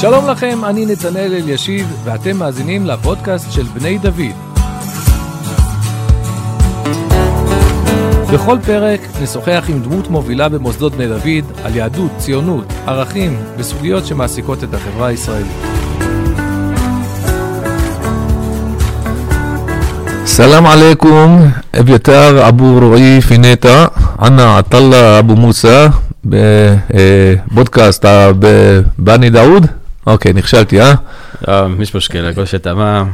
שלום לכם, אני נתנאל אלישיב, ואתם מאזינים לפודקאסט של בני דוד. בכל פרק נשוחח עם דמות מובילה במוסדות בני דוד על יהדות, ציונות, ערכים וסוגיות שמעסיקות את החברה הישראלית. סלאם עליכום, אביתר אבו רועי פינטה, ענה עטאללה אבו מוסא, בבודקאסט בבני דאוד. אוקיי, נכשלתי, אה? לא, מיש משכילה, כל שתמה,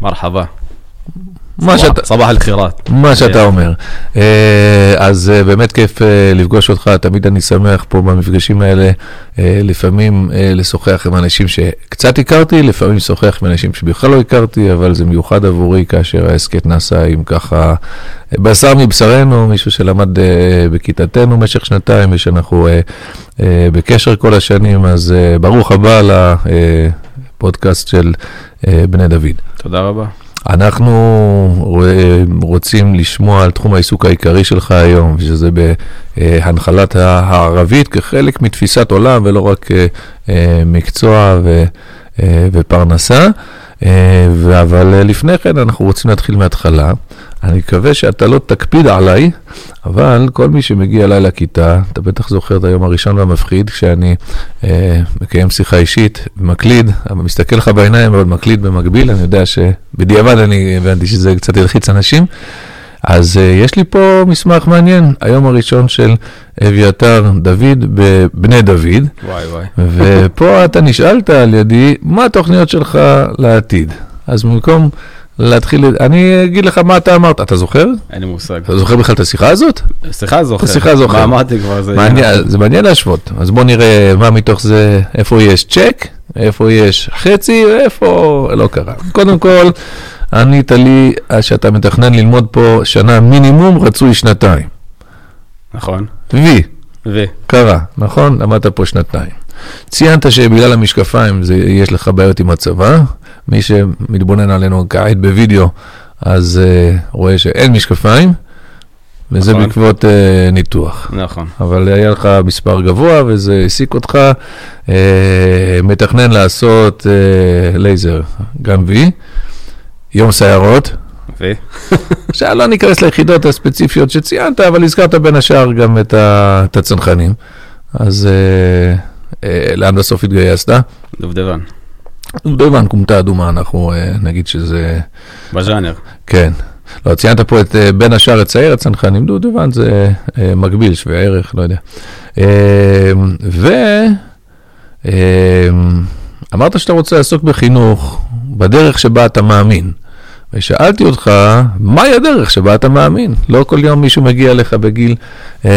מרחבה. מה שאתה... סבח אל-חירת. מה כן. שאתה אומר. אה, אז אה, באמת כיף אה, לפגוש אותך, תמיד אני שמח פה במפגשים האלה, לפעמים לשוחח עם אנשים שקצת הכרתי, לפעמים לשוחח עם אנשים שבכלל לא הכרתי, אבל זה מיוחד עבורי כאשר ההסכת נעשה עם ככה בשר מבשרנו, מישהו שלמד בכיתתנו במשך שנתיים, ושאנחנו בקשר כל השנים, אז ברוך הבא לפודקאסט של בני דוד. תודה רבה. אנחנו רוצים לשמוע על תחום העיסוק העיקרי שלך היום, שזה בהנחלת הערבית כחלק מתפיסת עולם ולא רק אה, אה, מקצוע אה, ופרנסה. אבל לפני כן אנחנו רוצים להתחיל מההתחלה. אני מקווה שאתה לא תקפיד עליי, אבל כל מי שמגיע אליי לכיתה, אתה בטח זוכר את היום הראשון והמפחיד, כשאני אה, מקיים שיחה אישית, מקליד, אבל מסתכל לך בעיניים ועוד מקליד במקביל, אני יודע שבדיעבד אני הבנתי שזה קצת ילחיץ אנשים. אז uh, יש לי פה מסמך מעניין, היום הראשון של אביתר דוד בבני דוד. וואי וואי. ופה אתה נשאלת על ידי, מה התוכניות שלך לעתיד? אז במקום להתחיל, אני אגיד לך מה אתה אמרת, אתה זוכר? אין לי מושג. אתה זוכר בכלל את השיחה הזאת? שיחה זוכר. השיחה זוכר. מה אמרתי כבר? זה... מעניין, זה מעניין להשוות. אז בוא נראה מה מתוך זה, איפה יש צ'ק, איפה יש חצי, ואיפה לא קרה. קודם כל, ענית לי שאתה מתכנן ללמוד פה שנה מינימום, רצוי שנתיים. נכון. וי, ו... קרה, נכון? למדת פה שנתיים. ציינת שבגלל המשקפיים זה, יש לך בעיות עם הצבא. מי שמתבונן עלינו כעת בווידאו, אז uh, רואה שאין משקפיים, וזה נכון. בעקבות uh, ניתוח. נכון. אבל היה לך מספר גבוה וזה העסיק אותך, uh, מתכנן לעשות uh, לייזר, גם וי, יום סיירות. ו... עכשיו לא ניכנס ליחידות הספציפיות שציינת, אבל הזכרת בין השאר גם את, הצנחנים. אז uh, uh, לאן בסוף התגייסת? דובדבן. דובדבן, כומתה אדומה, אנחנו uh, נגיד שזה... בז'אנר. כן. לא, ציינת פה את uh, בין השאר את סיירת צנחנים, דובדבן זה uh, מקביל, שווה ערך, לא יודע. Uh, ו... uh, אמרת שאתה רוצה לעסוק בחינוך בדרך שבה אתה מאמין. ושאלתי אותך, מהי הדרך שבה אתה מאמין? לא כל יום מישהו מגיע אליך בגיל אה,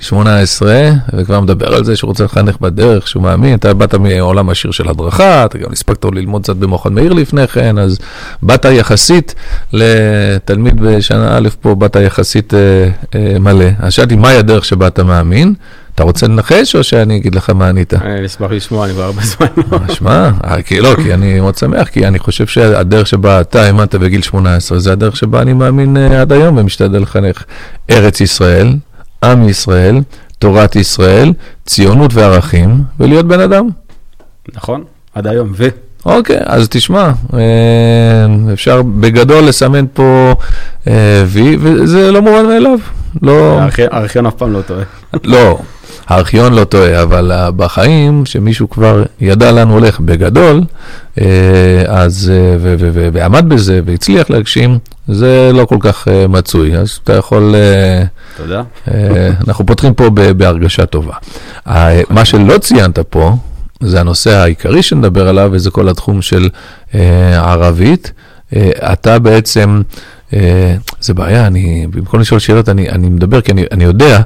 18 וכבר מדבר על זה שהוא רוצה לחנך בדרך שהוא מאמין. אתה באת מעולם עשיר של הדרכה, אתה גם הספקת ללמוד קצת במכון מאיר לפני כן, אז באת יחסית לתלמיד בשנה א' פה, באת יחסית אה, אה, מלא. אז שאלתי, מהי הדרך שבה אתה מאמין? אתה רוצה לנחש או שאני אגיד לך מה ענית? אני אשמח לשמוע, אני כבר הרבה זמן לא. שמע, אה, כי לא, כי אני מאוד שמח, כי אני חושב שהדרך שבה אתה האמנת בגיל 18, זה הדרך שבה אני מאמין אה, עד היום ומשתדל לחנך ארץ ישראל, עם ישראל, תורת ישראל, ציונות וערכים, ולהיות בן אדם. נכון, עד היום. ו... אוקיי, אז תשמע, אה, אפשר בגדול לסמן פה אה, וי, וזה לא מובן מאליו. לא, הארכי- הארכיון אף פעם לא טועה. לא, הארכיון לא טועה, אבל אה, בחיים, שמישהו כבר ידע לאן הוא הולך בגדול, אה, אז, אה, ועמד בזה והצליח להגשים, זה לא כל כך מצוי. אז אתה יכול, תודה. אנחנו פותחים פה בהרגשה טובה. מה שלא ציינת פה, זה הנושא העיקרי שנדבר עליו, וזה כל התחום של ערבית. אתה בעצם, זה בעיה, אני, במקום לשאול שאלות, אני, אני מדבר, כי אני, אני יודע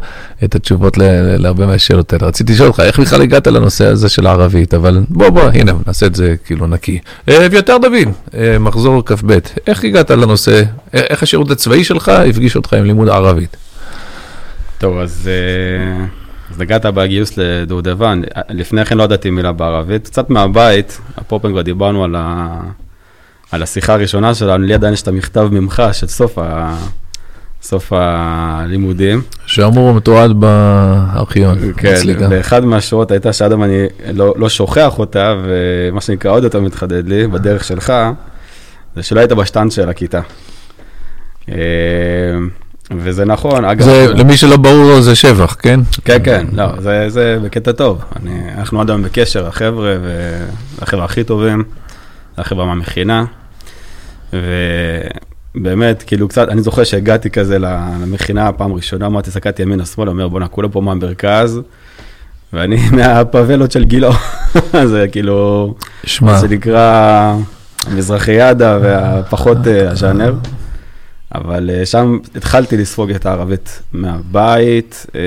את התשובות ל, להרבה מהשאלות האלה. רציתי לשאול אותך, איך בכלל הגעת לנושא הזה של הערבית, אבל בוא, בוא, הנה, נעשה את זה כאילו נקי. אה, אביתר דוד, אה, מחזור כ"ב, איך הגעת לנושא, אה, איך השירות הצבאי שלך הפגיש אותך עם לימוד ערבית? טוב, אז, אה, אז נגעת בגיוס לדובדבן. לפני כן לא ידעתי מילה בערבית. קצת מהבית, אפרופו כבר דיברנו על. על השיחה הראשונה שלנו, לי עדיין יש את המכתב ממך של סוף ה... סוף הלימודים. שאמור מתועד בארכיון. כן, ואחד מהשורות הייתה שעד היום אני לא, לא שוכח אותה, ומה שנקרא עוד יותר מתחדד לי, בדרך שלך, זה שלא היית בשטנץ של הכיתה. אה, וזה נכון, אגב... זה, למי שלא ברור לו זה שבח, כן? כן, כן, לא, זה, זה בקטע טוב. אני, אנחנו עד היום בקשר, החבר'ה, והחבר'ה הכי טובים, החבר'ה מהמכינה, ובאמת, כאילו קצת, אני זוכר שהגעתי כזה למכינה פעם ראשונה, אמרתי, הסתכלתי ימינה-שמאל, אומר, בואנה, כולם פה מהמרכז, ואני מהפאבלות של גילו, זה כאילו, שמע, זה נקרא המזרחיאדה והפחות אה, הז'אנר. אבל אה, שם התחלתי לספוג את הערבית מהבית, אה,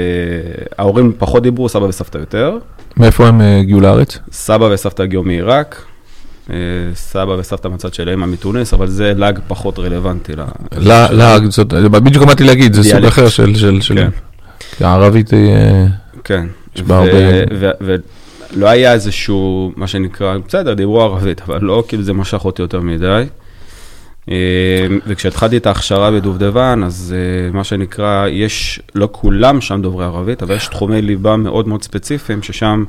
ההורים פחות דיברו, סבא וסבתא יותר. מאיפה הם הגיעו לארץ? סבא וסבתא הגיעו מעיראק, סבא וסבתא מצד שלהם מתוניס, אבל זה לעג פחות רלוונטי. לעג, בדיוק אמרתי להגיד, זה סוג אחר של... כן. הערבית היא... כן. בה הרבה... ולא היה איזשהו, מה שנקרא, בסדר, דיברו ערבית, אבל לא כאילו זה משך אותי יותר מדי. אה, וכשהתחלתי את ההכשרה בדובדבן, אז אה, מה שנקרא, יש, לא כולם שם דוברי ערבית, אבל יש תחומי ליבה מאוד מאוד ספציפיים, ששם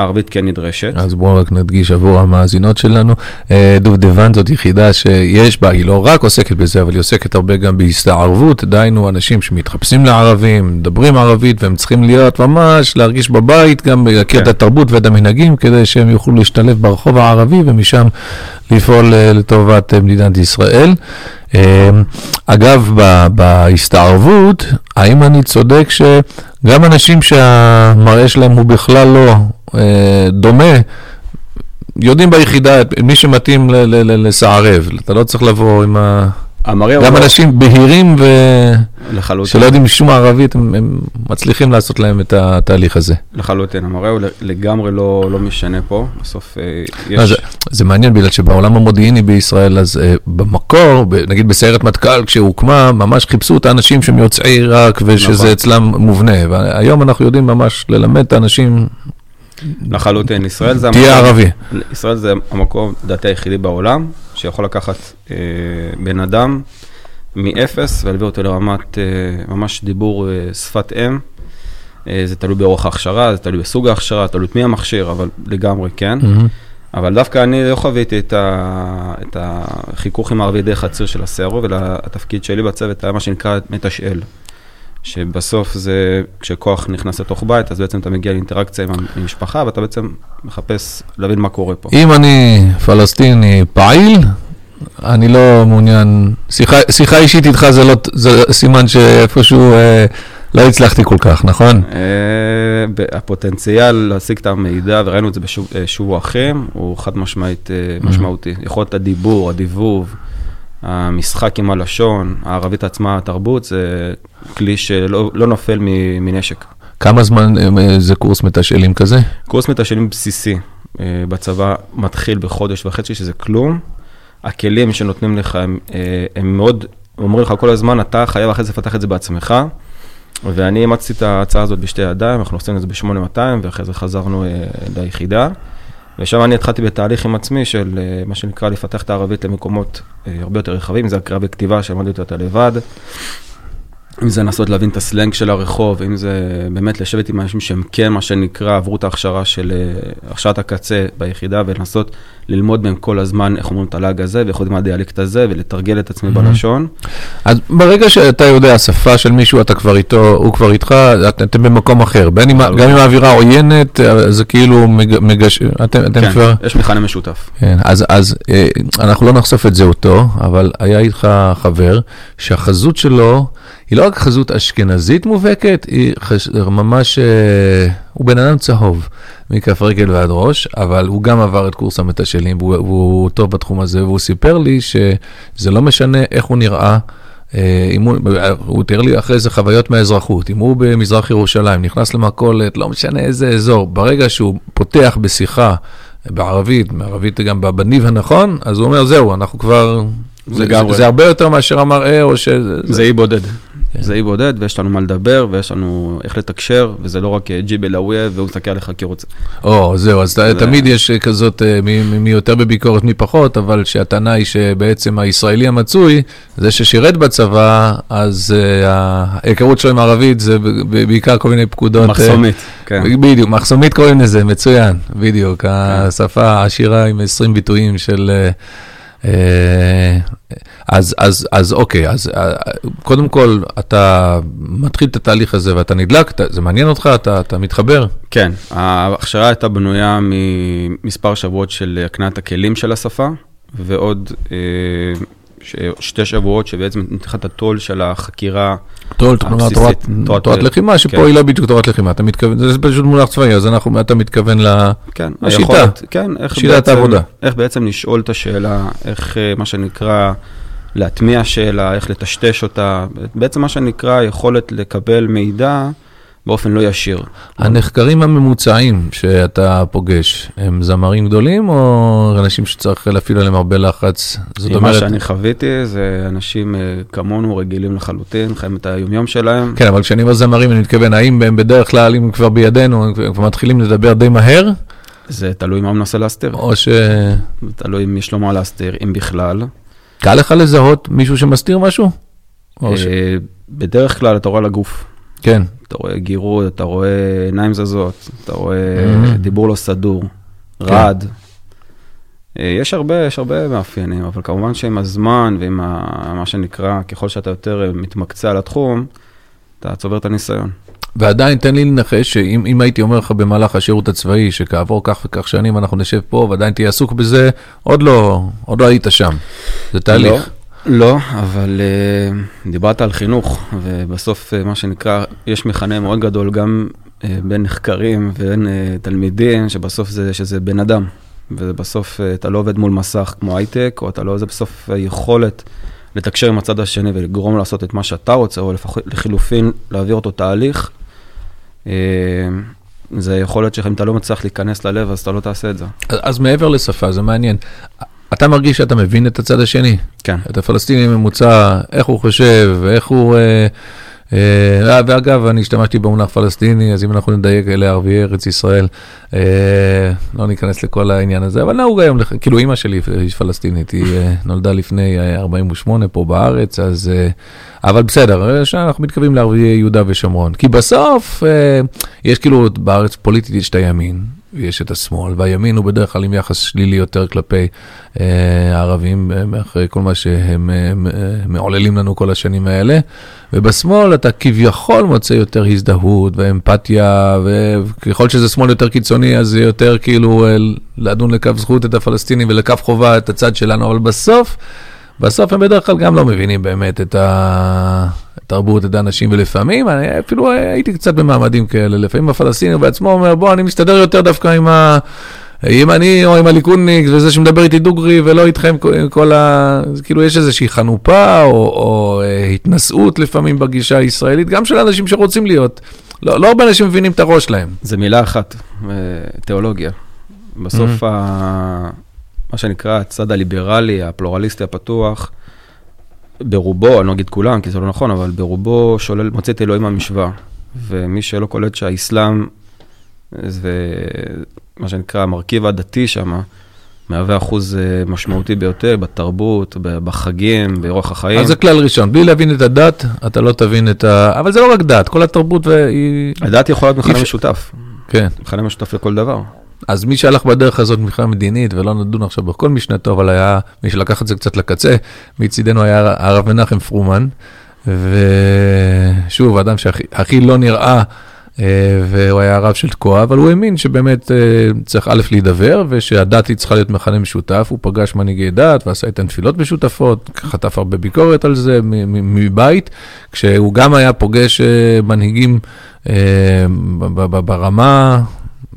הערבית כן נדרשת. אז בואו רק נדגיש עבור המאזינות שלנו, אה, דובדבן זאת יחידה שיש בה, היא לא רק עוסקת בזה, אבל היא עוסקת הרבה גם בהסתערבות, דהיינו אנשים שמתחפשים לערבים, מדברים ערבית, והם צריכים להיות ממש, להרגיש בבית, גם להכיר כן. את התרבות ואת המנהגים, כדי שהם יוכלו להשתלב ברחוב הערבי, ומשם לפעול אה, לטובת אה, מדינת ישראל. אגב, בהסתערבות, האם אני צודק שגם אנשים שהמראה שלהם הוא בכלל לא אה, דומה, יודעים ביחידה מי שמתאים לסערב, אתה לא צריך לבוא עם ה... גם אנשים בהירים ו... שלא יודעים שום ערבית, הם, הם מצליחים לעשות להם את התהליך הזה. לחלוטין, המראה הוא לגמרי לא, לא משנה פה, בסוף אה, יש... זה, זה מעניין, בגלל שבעולם המודיעיני בישראל, אז uh, במקור, ב, נגיד בסיירת מטכ"ל, כשהוקמה, ממש חיפשו את האנשים שהם יוצאי עיראק, ושזה נכון. אצלם מובנה. והיום אנחנו יודעים ממש ללמד את האנשים לחלוטין, ישראל זה המקום... תהיה ערבי. ישראל זה המקום, לדעתי, היחידי בעולם, שיכול לקחת אה, בן אדם מאפס ולהביא אותו לרמת אה, ממש דיבור אה, שפת אם. אה, זה תלוי באורך ההכשרה, זה תלוי בסוג ההכשרה, תלוי את מי המכשיר, אבל לגמרי כן. Mm-hmm. אבל דווקא אני לא חוויתי את, ה, את החיכוך עם הערבי דרך הציר של הסערו, והתפקיד שלי בצוות היה מה שנקרא מתשאל. שבסוף זה, כשכוח נכנס לתוך בית, אז בעצם אתה מגיע לאינטראקציה עם המשפחה, ואתה בעצם מחפש להבין מה קורה פה. אם אני פלסטיני פעיל, אני לא מעוניין, שיחה, שיחה אישית איתך זה לא, זה סימן שאיפשהו אה, לא הצלחתי כל כך, נכון? אה, הפוטנציאל להשיג את המידע, וראינו את זה בשובו אה, אחים, הוא חד משמעית אה, משמעותי. יכול להיות הדיבור, הדיבוב. המשחק עם הלשון, הערבית עצמה, התרבות, זה כלי שלא לא נופל מנשק. כמה זמן אה, זה קורס מתשאלים כזה? קורס מתשאלים בסיסי אה, בצבא מתחיל בחודש וחצי, שזה כלום. הכלים שנותנים לך הם, אה, הם מאוד, אומרים לך כל הזמן, אתה חייב אחרי זה לפתח את זה בעצמך. ואני אימצתי את ההצעה הזאת בשתי ידיים, אנחנו עושים את זה ב-8200, ואחרי זה חזרנו ליחידה. ושם אני התחלתי בתהליך עם עצמי של אה, מה שנקרא לפתח את הערבית למקומות אה, הרבה יותר רחבים, זה הקריאה בכתיבה שלמדתי אותה לבד. אם זה לנסות להבין את הסלנג של הרחוב, אם זה באמת לשבת עם אנשים שהם כן, מה שנקרא, עברו את ההכשרה של אה, הכשרת הקצה ביחידה, ולנסות ללמוד מהם כל הזמן איך אומרים את הלאג הזה, ואיך יודעים הדיאלקט הזה, ולתרגל את עצמי בלשון. אז ברגע שאתה יודע שפה של מישהו, אתה כבר איתו, הוא כבר איתך, אתם במקום אחר. בין אם, גם אם האווירה עוינת, זה כאילו מגש... אתם, אתם כן, כבר... יש מכנה משותף. כן, אז, אז אה, אנחנו לא נחשוף את זהותו, אבל היה איתך חבר שהחזות שלו... היא לא רק חזות אשכנזית מובהקת, היא חש... ממש, אה, הוא בן אדם צהוב, מכף רגל ועד ראש, אבל הוא גם עבר את קורס המתשאלים, והוא, והוא טוב בתחום הזה, והוא סיפר לי שזה לא משנה איך הוא נראה. אה, הוא, הוא תיאר לי אחרי זה חוויות מהאזרחות, אם הוא במזרח ירושלים, נכנס למכולת, לא משנה איזה אזור, ברגע שהוא פותח בשיחה בערבית, בערבית גם בניב הנכון, אז הוא אומר, זהו, אנחנו כבר, זה, זה, זה הרבה יותר מאשר המראה, או ש... זה אי בודד. כן. זה אי בודד, ויש לנו מה לדבר, ויש לנו איך לתקשר, וזה לא רק אה, ג'יבל אוויה, והוא מסתכל עליך כרוצה. או, זהו, אז זה... תמיד יש כזאת, מי, מי יותר בביקורת, מי פחות, אבל שהטענה היא שבעצם הישראלי המצוי, זה ששירת בצבא, אז ההיכרות שלו עם ערבית זה בעיקר כל מיני פקודות. מחסומית, כן. בדיוק, מחסומית קוראים לזה, מצוין, בדיוק. כן. השפה העשירה עם 20 ביטויים של... אה, אז, אז, אז אוקיי, אז אה, קודם כל, אתה מתחיל את התהליך הזה ואתה נדלק, זה מעניין אותך, אתה, אתה מתחבר? כן, ההכשרה הייתה בנויה ממספר שבועות של הקניית הכלים של השפה, ועוד אה, שתי שבועות שבעצם נתן את הטול של החקירה טול, הבסיסית. תורת לחימה, שפה כן. היא לא בדיוק תורת לחימה, אתה מתכוון, זה פשוט מונח צבאי, אז אנחנו, אתה מתכוון כן, לשיטה, כן, איך שיטת בעצם, העבודה. איך בעצם לשאול את השאלה, איך אה, מה שנקרא להטמיע שאלה, איך לטשטש אותה, בעצם מה שנקרא יכולת לקבל מידע. באופן לא ישיר. הנחקרים הממוצעים שאתה פוגש, הם זמרים גדולים או אנשים שצריך להפעיל עליהם הרבה לחץ? זאת אומרת... מה שאני חוויתי זה אנשים אה, כמונו רגילים לחלוטין, חיים את היומיום שלהם. כן, אבל כשאני אומר זמרים, אני מתכוון, האם הם בדרך כלל, אם הם כבר בידינו, הם כבר מתחילים לדבר די מהר? זה תלוי מה הוא מנסה להסתיר. או ש... תלוי אם יש לו מה להסתיר, אם בכלל. קל לך לזהות מישהו שמסתיר משהו? אה, בדרך כלל אתה רואה לגוף. כן. אתה רואה גירוד, אתה רואה עיניים זזות, אתה רואה mm-hmm. דיבור לא סדור, כן. רעד. אה, יש הרבה, יש הרבה מאפיינים, אבל כמובן שעם הזמן ועם ה, מה שנקרא, ככל שאתה יותר מתמקצע לתחום, אתה צובר את הניסיון. ועדיין, תן לי לנחש שאם הייתי אומר לך במהלך השירות הצבאי, שכעבור כך וכך שנים אנחנו נשב פה ועדיין תהיה עסוק בזה, עוד לא, עוד לא היית שם. זה תהליך. לא. לא, אבל uh, דיברת על חינוך, ובסוף, uh, מה שנקרא, יש מכנה מאוד גדול גם uh, בין נחקרים ובין uh, תלמידים, שבסוף זה שזה בן אדם. ובסוף uh, אתה לא עובד מול מסך כמו הייטק, או אתה לא, זה בסוף היכולת לתקשר עם הצד השני ולגרום לעשות את מה שאתה רוצה, או לפח, לחילופין להעביר אותו תהליך. Uh, זה יכולת שאם אתה לא מצליח להיכנס ללב, אז אתה לא תעשה את זה. אז, אז מעבר לשפה, זה מעניין. אתה מרגיש שאתה מבין את הצד השני? כן. את הפלסטיני ממוצע, איך הוא חושב, איך הוא... אה, אה, ואגב, אני השתמשתי במונח פלסטיני, אז אם אנחנו נדייק, אלה ערביי ארץ ישראל, אה, לא ניכנס לכל העניין הזה, אבל נהוג היום, כאילו אימא שלי היא פלסטינית, היא אה, נולדה לפני 48 פה בארץ, אז... אה, אבל בסדר, אנחנו מתכוונים לערביי יהודה ושומרון, כי בסוף אה, יש כאילו בארץ פוליטית יש את הימין, ויש את השמאל, והימין הוא בדרך כלל עם יחס שלילי יותר כלפי אה, הערבים, אה, אחרי כל מה שהם אה, מעוללים לנו כל השנים האלה. ובשמאל אתה כביכול מוצא יותר הזדהות ואמפתיה, וככל שזה שמאל יותר קיצוני, אז זה יותר כאילו אה, לדון לקו זכות את הפלסטינים ולקו חובה את הצד שלנו, אבל בסוף, בסוף הם בדרך כלל גם לא מבינים באמת את ה... תרבות את האנשים, ולפעמים, אני אפילו הייתי קצת במעמדים כאלה, לפעמים הפלסטיני בעצמו אומר, בוא, אני מסתדר יותר דווקא עם ה... אני או עם הליכודניק וזה שמדבר איתי דוגרי ולא איתכם כל ה... כאילו יש איזושהי חנופה או, או אה, התנשאות לפעמים בגישה הישראלית, גם של אנשים שרוצים להיות. לא, לא הרבה אנשים מבינים את הראש שלהם. זה מילה אחת, אה, תיאולוגיה. בסוף, mm-hmm. ה... מה שנקרא הצד הליברלי, הפלורליסטי הפתוח, ברובו, אני לא אגיד כולם, כי זה לא נכון, אבל ברובו שולל, מוצא את אלוהים מהמשוואה. ומי שלא קולט שהאסלאם זה מה שנקרא המרכיב הדתי שם, מהווה אחוז אה, משמעותי ביותר בתרבות, בחגים, באורח החיים. אז זה כלל ראשון, בלי להבין את הדת, אתה לא תבין את ה... אבל זה לא רק דת, כל התרבות והיא... הדת יכולה להיות מכנה משותף. כן. מכנה משותף לכל דבר. אז מי שהלך בדרך הזאת מבחינה מדינית, ולא נדון עכשיו בכל משנתו, אבל היה מי שלקח את זה קצת לקצה, מצידנו היה הרב מנחם פרומן, ושוב, האדם שהכי לא נראה, אה, והוא היה הרב של תקוע, אבל הוא האמין שבאמת אה, צריך א' להידבר, ושהדת היא צריכה להיות מכנה משותף, הוא פגש מנהיגי דת ועשה איתן תפילות משותפות, חטף הרבה ביקורת על זה מבית, כשהוא גם היה פוגש אה, מנהיגים ברמה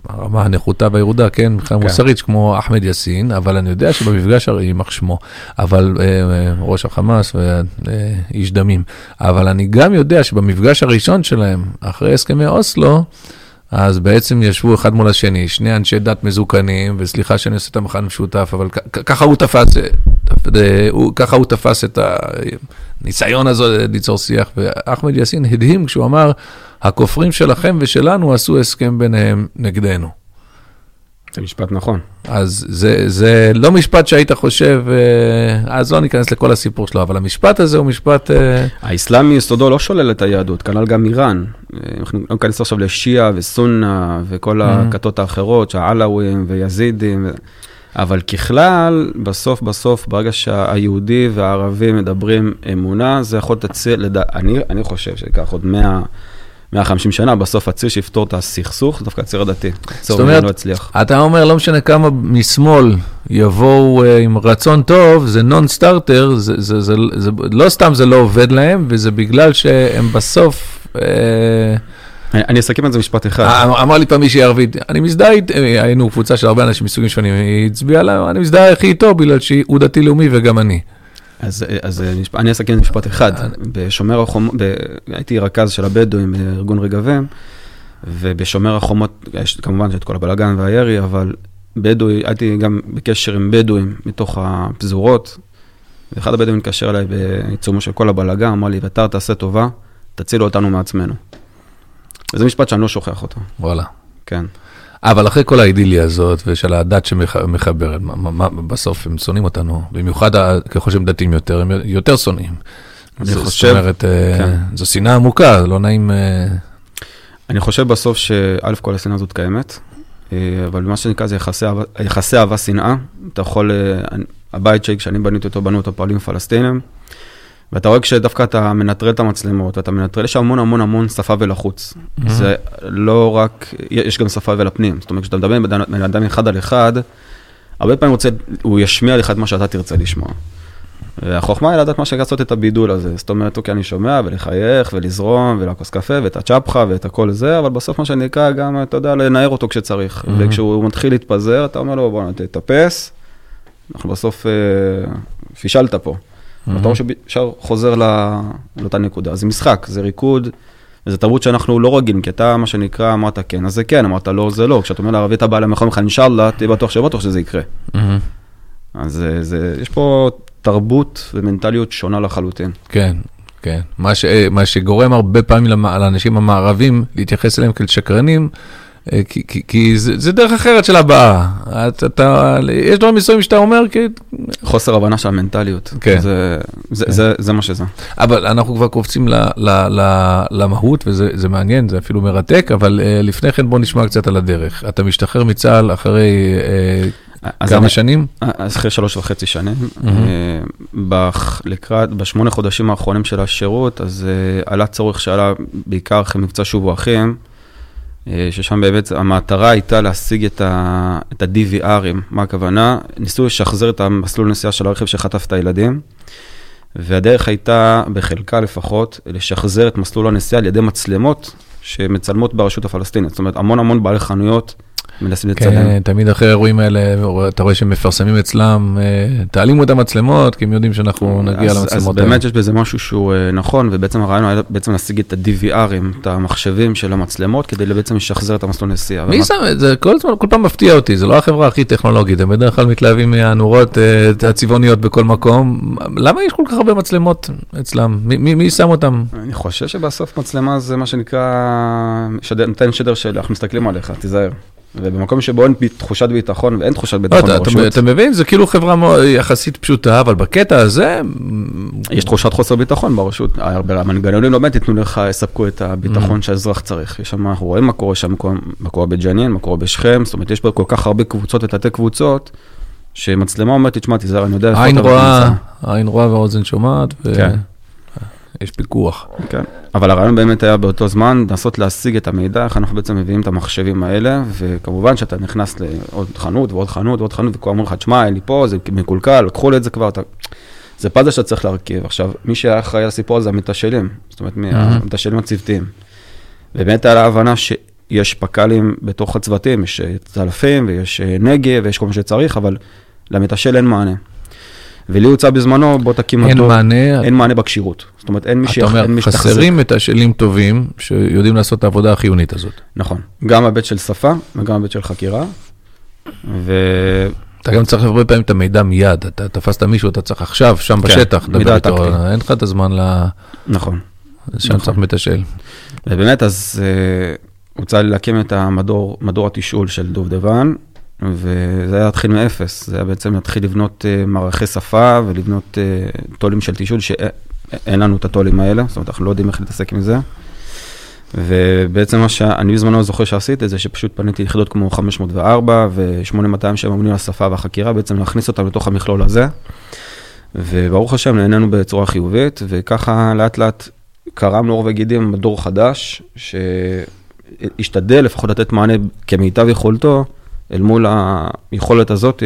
הרמה הנחותה והירודה, כן, מבחינה כן. מוסרית, כמו אחמד יאסין, אבל אני יודע שבמפגש, יימח שמו, אבל אה, אה, ראש החמאס ואיש אה, דמים, אבל אני גם יודע שבמפגש הראשון שלהם, אחרי הסכמי אוסלו, אז בעצם ישבו אחד מול השני, שני אנשי דת מזוקנים, וסליחה שאני עושה את המחנה משותף, אבל ככה הוא תפס, ככה הוא תפס את הניסיון הזה ליצור שיח, ואחמד יאסין הדהים כשהוא אמר, הכופרים שלכם ושלנו עשו הסכם ביניהם נגדנו. זה משפט נכון. אז זה, זה לא משפט שהיית חושב, אה, אז לא ניכנס לכל הסיפור שלו, אבל המשפט הזה הוא משפט... אה, האסלאם מיסודו לא שולל את היהדות, כנ"ל גם איראן. אה, אנחנו לא ניכנס עכשיו לשיעה וסונה וכל mm-hmm. הכתות האחרות, שהעלאווים ויזידים. אבל ככלל, בסוף בסוף, ברגע שהיהודי והערבי מדברים אמונה, זה יכול לד... אני, אני חושב שיקח עוד 100... 150 שנה, בסוף הציר שיפתור את הסכסוך, דווקא הציר הדתי. זאת אומרת, לא. אתה אומר, לא משנה כמה משמאל יבואו uh, עם רצון טוב, זה נון סטארטר, זה, זה, זה, זה, לא סתם זה לא עובד להם, וזה בגלל שהם בסוף... Uh, אני אסכם את זה משפט אחד. אה, אמר לי פעם מישהי ערבית, אני מזדהה, היינו קבוצה של הרבה אנשים מסוגים שונים, היא הצביעה לה, אני מזדהה הכי איתו בגלל שהוא דתי-לאומי וגם אני. אז, אז אני אסכם משפט אחד. בשומר החומות, הייתי רכז של הבדואים בארגון רגבים, ובשומר החומות, יש כמובן את כל הבלאגן והירי, אבל בדואי, הייתי גם בקשר עם בדואים מתוך הפזורות, ואחד הבדואים התקשר אליי בעיצומו של כל הבלאגן, אמר לי, ותר תעשה טובה, תצילו אותנו מעצמנו. וזה משפט שאני לא שוכח אותו. וואלה. כן. אבל אחרי כל האידיליה הזאת ושל הדת שמחברת, בסוף הם שונאים אותנו, במיוחד ככל שהם דתיים יותר, הם יותר שונאים. אני חושב, זאת אומרת, אה, כן. זו שנאה עמוקה, לא נעים... אה, אני חושב בסוף שא' כל השנאה הזאת קיימת, אה, אבל מה שנקרא זה יחסי אהבה-שנאה. אתה יכול, הבית שלי, כשאני בניתי אותו, בנו אותו פועלים פלסטינים. ואתה רואה כשדווקא אתה מנטרל את המצלמות, ואתה מנטרל, יש המון המון המון שפה ולחוץ. Mm-hmm. זה לא רק, יש גם שפה ולפנים. זאת אומרת, כשאתה מדבר עם בן אדם אחד על אחד, הרבה פעמים רוצה, הוא ישמיע לך את מה שאתה תרצה לשמוע. והחוכמה היא לדעת מה לעשות את הבידול הזה. זאת אומרת, אוקיי, אני שומע ולחייך ולזרום ולכוס קפה ואת הצ'פחה ואת הכל זה, אבל בסוף מה שנקרא גם, אתה יודע, לנער אותו כשצריך. Mm-hmm. וכשהוא מתחיל להתפזר, אתה אומר לו, בוא תתאפס, אנחנו בסוף אה, פישלת פה. ואתה רואה שישר חוזר לאותה נקודה. זה משחק, זה ריקוד, וזו תרבות שאנחנו לא רגילים, כי אתה, מה שנקרא, אמרת כן, אז זה כן, אמרת לא, זה לא. כשאתה אומר לערבי, אתה בא למחום לך אינשאללה, תהיה בטוח שבטוח שזה יקרה. אז זה, יש פה תרבות ומנטליות שונה לחלוטין. כן, כן. מה, ש, מה שגורם הרבה פעמים לאנשים המערבים להתייחס אליהם כאל שקרנים, אה, כי, כי, כי זה, זה דרך אחרת של הבעה. אתה, אתה, יש דברים מסוימים שאתה אומר, כי... חוסר הבנה של המנטליות. כן. זה, זה, כן. זה, זה מה שזה. אבל אנחנו כבר קופצים ל, ל, ל, למהות, וזה מעניין, זה אפילו מרתק, אבל uh, לפני כן בוא נשמע קצת על הדרך. אתה משתחרר מצה"ל אחרי uh, כמה אני, שנים? אחרי שלוש וחצי שנים. Mm-hmm. Uh, בח, לקראת, בשמונה חודשים האחרונים של השירות, אז uh, עלה צורך שעלה בעיקר אחרי מבצע שובו אחים. אה, ששם באמת המטרה הייתה להשיג את ה-DVRים. מה הכוונה? ניסו לשחזר את המסלול נסיעה של הרכב שחטף את הילדים, והדרך הייתה, בחלקה לפחות, לשחזר את מסלול הנסיעה על ידי מצלמות שמצלמות ברשות הפלסטינית. זאת אומרת, המון המון בעלי חנויות מנסים לצלם. כן, תמיד אחרי האירועים האלה, אתה רואה שהם מפרסמים אצלם, אה, תעלימו את המצלמות, כי הם יודעים שאנחנו נגיע אז, למצלמות האלה. אז באמת יש בזה משהו שהוא אה, נכון, ובעצם הרעיון היה בעצם להשיג את ה-DVRים, את המחשבים של המצלמות, כדי בעצם לשחזר את המסלול נסיעה. מי שם את זה? כל, כל פעם מפתיע אותי, זה לא החברה הכי טכנולוגית, הם בדרך כלל מתלהבים מהנורות אה, הצבעוניות בכל מקום. למה יש כל כך הרבה מצלמות אצלם? מי, מי, מי שם אותם? אני חושב שבסוף מצלמה זה מה שנקרא, שדר, נותן שדר של אנחנו מסתכלים עליך, תיזהר. ובמקום שבו אין תחושת ביטחון ואין תחושת ביטחון לא, ברשות. אתה מבין, זה כאילו חברה יחסית פשוטה, אבל בקטע הזה... יש תחושת חוסר ביטחון ברשות. המנגנונים לא באמת ייתנו לך, יספקו את הביטחון mm. שהאזרח צריך. יש שם, אנחנו רואים מה קורה שם, מה קורה בג'נין, מה קורה בשכם, זאת אומרת, יש פה כל כך הרבה קבוצות ותתי קבוצות, שמצלמה אומרת, תשמע, תיזהר, אני יודע איפה אתה רואה, עין רואה והאוזן שומעת. כן. יש פיקוח. כן, אבל הרעיון באמת היה באותו זמן לנסות להשיג את המידע, איך אנחנו בעצם מביאים את המחשבים האלה, וכמובן שאתה נכנס לעוד חנות ועוד חנות ועוד חנות, וכולם אומרים לך, תשמע, אין לי פה, זה מקולקל, לקחו לי את זה כבר, אתה... זה פאזל שאתה צריך להרכיב. עכשיו, מי שהיה אחראי לסיפור הזה, המתשאלים, זאת אומרת, המתשאלים הצוותיים. ובאמת היה לה הבנה שיש פק"לים בתוך הצוותים, יש צלפים ויש נגב ויש כל מה שצריך, אבל למתשאל אין מענה. ולי הוצע בזמנו, בוא תקים אין אותו. אין מענה. אין מענה בכשירות. זאת אומרת, אין מי שיחזק. אתה אומר, חסרים מתשאלים טובים שיודעים לעשות את העבודה החיונית הזאת. נכון. גם היבט של שפה וגם היבט של חקירה. ו... אתה גם צריך הרבה פעמים את המידע מיד, אתה תפסת מישהו, אתה צריך עכשיו, שם כן, בשטח, לדבר איתו, טקטי. אין לך את הזמן ל... נכון. שם נכון. צריך מתשאל. ובאמת, אז אה, הוצע לי להקים את המדור, מדור התשאול של דובדבן, וזה היה להתחיל מאפס. זה היה בעצם להתחיל לבנות אה, מערכי שפה ולבנות אה, טולים של תשאול, שאין לנו את הטולים האלה, זאת אומרת, אנחנו לא יודעים איך להתעסק עם זה. ובעצם מה שאני בזמנו זוכר שעשיתי, זה שפשוט פניתי ליחידות כמו 504 ו-8200 שהם אמונים על השפה והחקירה, בעצם להכניס אותם לתוך המכלול הזה. וברוך השם, נהנינו בצורה חיובית, וככה לאט לאט קרם לעור וגידים מדור חדש, שהשתדל לפחות לתת מענה כמיטב יכולתו, אל מול היכולת הזאת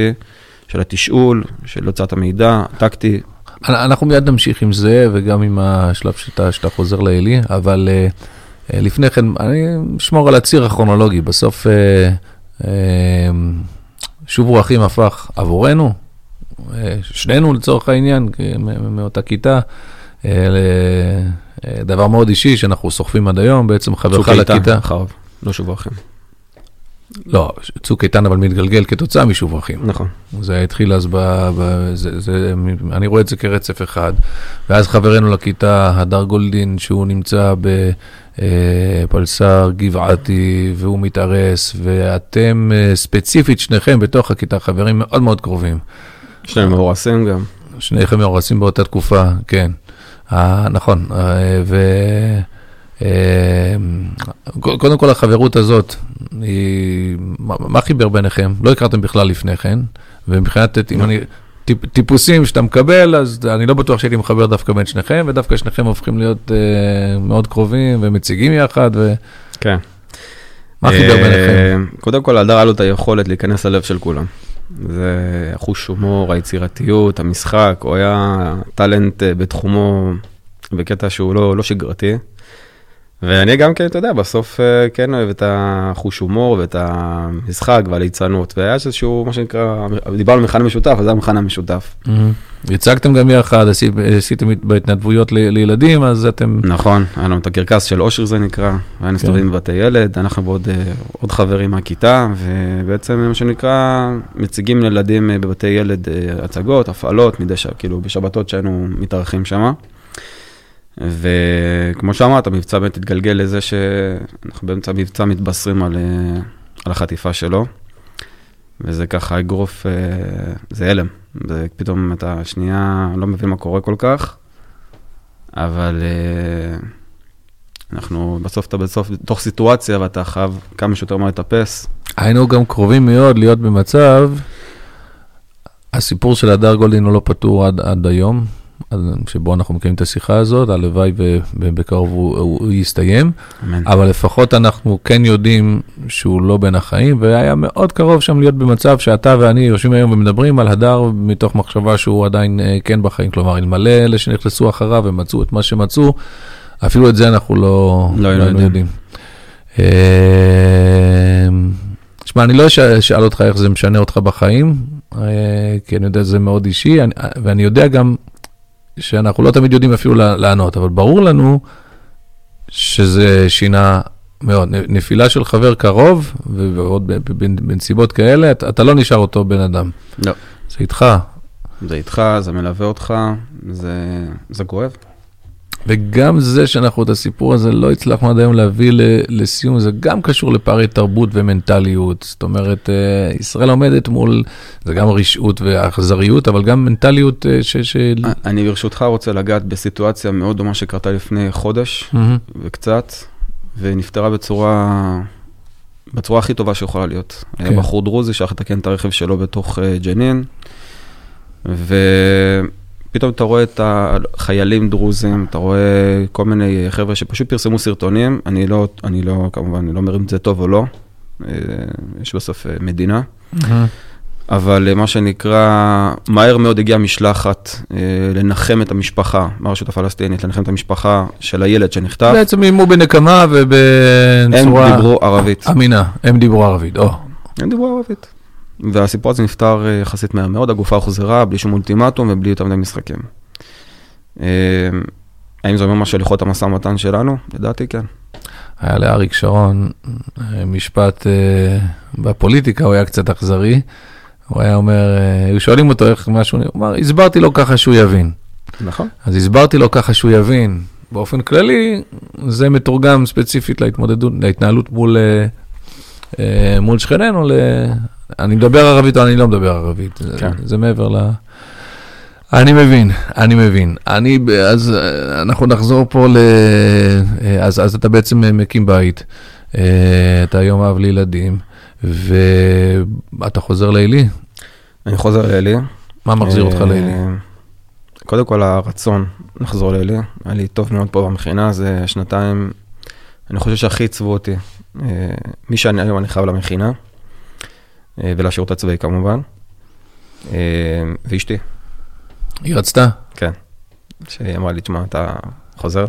של התשאול, של הוצאת המידע, טקטי. אנחנו מיד נמשיך עם זה, וגם עם השלב שאתה, שאתה חוזר לאלי, אבל אה, אה, לפני כן, אני אשמור על הציר הכרונולוגי. בסוף, אה, אה, שובו אחים הפך עבורנו, אה, שנינו לצורך העניין, מאותה כיתה, אה, דבר מאוד אישי שאנחנו סוחבים עד היום, בעצם חברך צוק איתן, לכיתה. אחריו, לא שובו אחים. לא, צוק איתן אבל מתגלגל כתוצאה משובו אחים. נכון. זה התחיל אז, ב, ב, זה, זה, אני רואה את זה כרצף אחד. ואז חברנו לכיתה, הדר גולדין, שהוא נמצא בפלסר גבעתי, והוא מתארס, ואתם אה, ספציפית, שניכם בתוך הכיתה, חברים מאוד מאוד קרובים. שניהם מאורסים גם. שניכם מאורסים באותה תקופה, כן. אה, נכון, אה, ו... אה, קודם כל החברות הזאת, היא, מה מה חיבר ביניכם? לא הכרתם בכלל לפני כן, ומבחינת, אם אני, טיפ, טיפוסים שאתה מקבל, אז אני לא בטוח שהייתי מחבר דווקא בין שניכם, ודווקא שניכם הופכים להיות אה, מאוד קרובים ומציגים יחד, ומה כן. חיבר אה, ביניכם? קודם כל, הדר היה את היכולת להיכנס ללב של כולם. זה החוש הומור, היצירתיות, המשחק, הוא היה טאלנט אה, בתחומו בקטע שהוא לא, לא שגרתי. ואני גם כן, אתה יודע, בסוף אה, כן אוהב את החוש הומור ואת המשחק והליצנות, והיה איזשהו, מה שנקרא, דיברנו על מכנה משותף, אז זה המכנה המשותף. מהמם. הצגתם גם יחד, עשית- עשיתם בהתנדבויות לילדים, אז אתם... נכון, היה לנו את הקרקס של אושר זה נקרא, והיינו מסתובבים בבתי ילד, אנחנו ועוד אה, עוד חברים מהכיתה, ובעצם מה שנקרא, מציגים לילדים אה, בבתי ילד הצגות, הפעלות, מדי שעה, כאילו בשבתות שהיינו מתארחים שם. וכמו שאמרת, המבצע באמת התגלגל לזה שאנחנו באמצע המבצע מתבשרים על, אה, על החטיפה שלו, וזה ככה אגרוף, אה, זה הלם, זה פתאום אתה שנייה לא מבין מה קורה כל כך. אבל אה, אנחנו, בסוף אתה בסוף, תוך סיטואציה ואתה חייב כמה שיותר מה לטפס. היינו גם קרובים מאוד להיות במצב, הסיפור של הדר גולדין הוא לא פתור עד, עד היום, שבו אנחנו מקיימים את השיחה הזאת, הלוואי ובקרוב הוא, הוא יסתיים, אמן. אבל לפחות אנחנו כן יודעים שהוא לא בין החיים, והיה מאוד קרוב שם להיות במצב שאתה ואני יושבים היום ומדברים על הדר מתוך מחשבה שהוא עדיין אה, כן בחיים, כלומר, אלמלא אלה שנכנסו אחריו ומצאו את מה שמצאו, אפילו את זה אנחנו לא, לא היינו היינו יודעים. יודעים. אה, תשמע, אני לא אש- אשאל אותך איך זה משנה אותך בחיים, אה, כי אני יודע שזה מאוד אישי, אני- ואני יודע גם שאנחנו לא תמיד יודעים אפילו לע- לענות, אבל ברור לנו שזה שינה מאוד. נפילה של חבר קרוב, ועוד בנסיבות כאלה, אתה, אתה לא נשאר אותו בן אדם. לא. זה איתך. זה איתך, זה מלווה אותך, זה, זה כואב. וגם זה שאנחנו את הסיפור הזה לא הצלחנו עד היום להביא ל- לסיום, זה גם קשור לפערי תרבות ומנטליות. זאת אומרת, אה, ישראל עומדת מול, זה גם רשעות ואכזריות, אבל גם מנטליות אה, ש... ש... אני ברשותך רוצה לגעת בסיטואציה מאוד דומה שקרתה לפני חודש מהמם. וקצת, ונפתרה בצורה, בצורה הכי טובה שיכולה להיות. היה כן. בחור דרוזי שהלך לתקן את הרכב שלו בתוך אה, ג'נין, ופתאום אתה רואה את החיילים דרוזים, אתה רואה כל מיני חבר'ה שפשוט פרסמו סרטונים, אני לא, אני לא, כמובן, אני לא אומר אם זה טוב או לא, אה, יש בסוף אה, מדינה. מהמם. אבל אה, מה שנקרא, מהר מאוד הגיעה משלחת אה, לנחם את המשפחה, מהרשות הפלסטינית, לנחם את המשפחה של הילד שנחטף. בעצם איימו בנקמה הם ובצורה דיברו ערבית. אמינה, הם דיברו ערבית. או, הם דיברו ערבית. והסיפור הזה נפתר אה, יחסית מהר מאוד, הגופה הוחזרה בלי שום אולטימטום ובלי יותר מדי משחקים. אה, האם זה אומר משהו על יכולת המשא ומתן שלנו? לדעתי כן. היה לאריק שרון אה, משפט בפוליטיקה, הוא היה קצת אכזרי, הוא היה אומר, היו שואלים אותו איך משהו, הוא אמר, הסברתי לו ככה שהוא יבין. נכון. אז הסברתי לו ככה שהוא יבין. באופן כללי, זה מתורגם ספציפית להתמודדות, להתנהלות מול, מול שכנינו. אני מדבר ערבית או אני לא מדבר ערבית. כן. זה, זה מעבר ל... אני מבין, אני מבין. אני, אז אנחנו נחזור פה ל... אז, אז אתה בעצם מקים בית. אה, אתה היום אב לילדים, ואתה חוזר לעלי? אני חוזר לאלי. מה מחזיר אותך אה, לעלי? קודם כל הרצון לחזור לאלי, היה לי טוב מאוד פה במכינה, זה שנתיים, אני חושב שהכי עיצבו אותי. אה, מי שאני היום, אני חייב למכינה, ולשירות הצבאי כמובן. אה, ואשתי, היא רצתה? כן, שהיא אמרה לי, תשמע, אתה חוזר.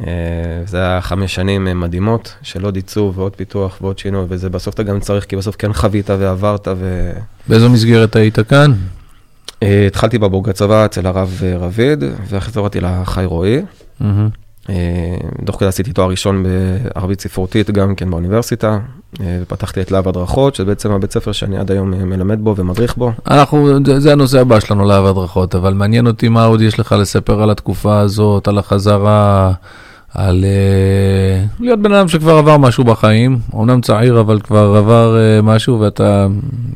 אה, זה היה חמש שנים אה, מדהימות של עוד עיצוב ועוד פיתוח ועוד שינוי, וזה בסוף אתה גם צריך, כי בסוף כן חווית ועברת, ו... באיזו מסגרת היית כאן? אה, התחלתי בבורג הצבא אצל הרב אה, רביד, ואחרי זה הורדתי לחי רועי. אה, תוך כדי עשיתי תואר ראשון בערבית ספרותית גם כן באוניברסיטה, אה, ופתחתי את להב הדרכות, שזה בעצם הבית ספר שאני עד היום אה, מלמד בו ומדריך בו. אנחנו, זה, הנושא הבא שלנו, להב הדרכות, אבל מעניין אותי מה עוד יש לך לספר על התקופה הזאת, על החזרה, על להיות בן אדם שכבר עבר משהו בחיים, אמנם צעיר, אבל כבר עבר משהו, ואתה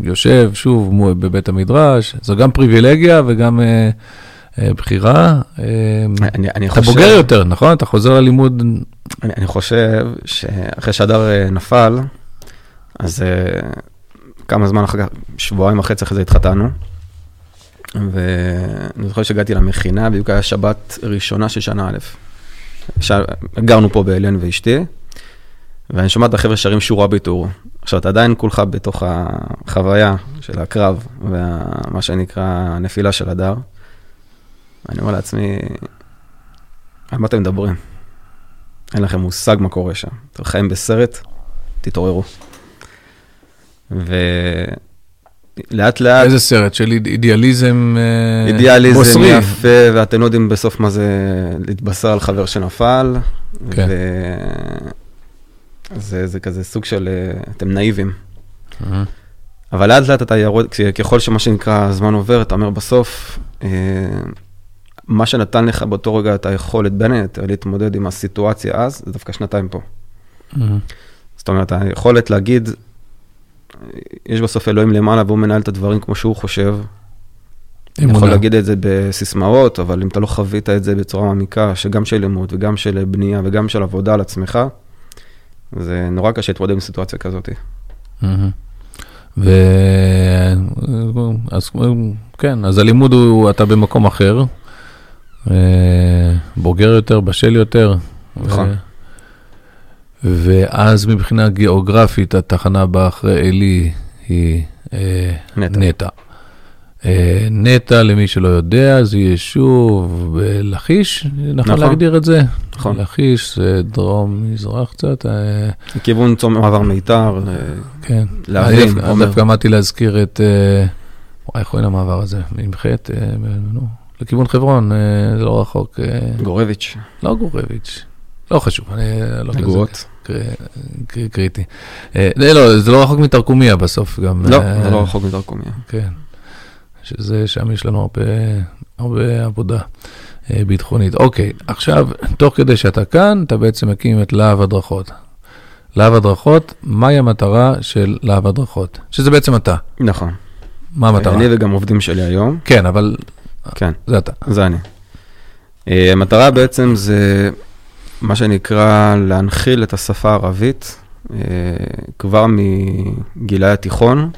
יושב שוב בבית המדרש, זו גם פריבילגיה וגם בחירה. Uh, אני, אני אתה חושב, בוגר יותר, נכון? אתה חוזר ללימוד, אני, אני חושב שאחרי שהדר אה, נפל, אז אה, כמה זמן אחר כך, שבועיים וחצי אחרי זה התחתנו. ואני זוכר שהגעתי למכינה, בדיוק היה שבת ראשונה של שנה א'. ש... גרנו פה באלן ואשתי, ואני שומע את החבר'ה שרים שורה ביטור. עכשיו, אתה עדיין כולך בתוך החוויה של הקרב, ומה שנקרא הנפילה של הדר. אני אומר לעצמי, על מה אתם מדברים? אין לכם מושג מה קורה שם. אתם חיים בסרט, תתעוררו. ולאט לאט, איזה סרט של איד- אידיאליזם אה, אידיאליזם בוסרי. יפה, ואתם לא יודעים בסוף מה זה להתבשר על חבר שנפל. כן. וזה זה כזה סוג של, אה, אתם נאיבים. אבל לאט לאט אתה יורד, כש- ככל שמה שנקרא הזמן עובר, אתה אומר בסוף, אה, מה שנתן לך באותו רגע את היכולת בין היתר להתמודד עם הסיטואציה אז, זה דווקא שנתיים פה. אה. זאת אומרת, היכולת להגיד, יש בסוף אלוהים למעלה והוא מנהל את הדברים כמו שהוא חושב. אני יכול אמונה. להגיד את זה בסיסמאות, אבל אם אתה לא חווית את זה בצורה מעמיקה, שגם של לימוד וגם של בנייה וגם של עבודה על עצמך, זה נורא קשה להתמודד עם סיטואציה כזאת. מהמם. ו... אז כן, אז הלימוד הוא, אתה במקום אחר, בוגר יותר, בשל יותר. נכון. ו... ואז מבחינה גיאוגרפית, התחנה הבאה אחרי עלי היא אה, נטע. נטע. אה, נטע, למי שלא יודע, זה יישוב בלכיש, נכון נכון. להגדיר את זה? נכון. לכיש זה דרום-מזרח קצת, אה, מכיוון צום מעבר מיתר, אה, כן. להבים, דווקא- עמדתי להזכיר את, אה, איך קוראים למעבר הזה? ממ"ח, אה, נו, לכיוון חברון, אה, זה לא רחוק. אה, גורביץ', לא גורביץ', לא חשוב, אני לא נגועות. קר- קר- קריטי. אה, לא, לא, זה לא רחוק מתרקומיה בסוף גם. לא, זה לא רחוק מדרכומיה. כן, שזה, שם יש לנו הרבה, עבודה ביטחונית. אוקיי, עכשיו, תוך כדי שאתה כאן, אתה בעצם מקים את להב הדרכות. להב הדרכות, מהי המטרה של להב הדרכות? שזה בעצם אתה. נכון. מה המטרה? אני וגם עובדים שלי היום, כן, אבל כן. זה אתה. זה אני. אה, המטרה בעצם זה מה שנקרא להנחיל את השפה הערבית אה, כבר מגילאי התיכון,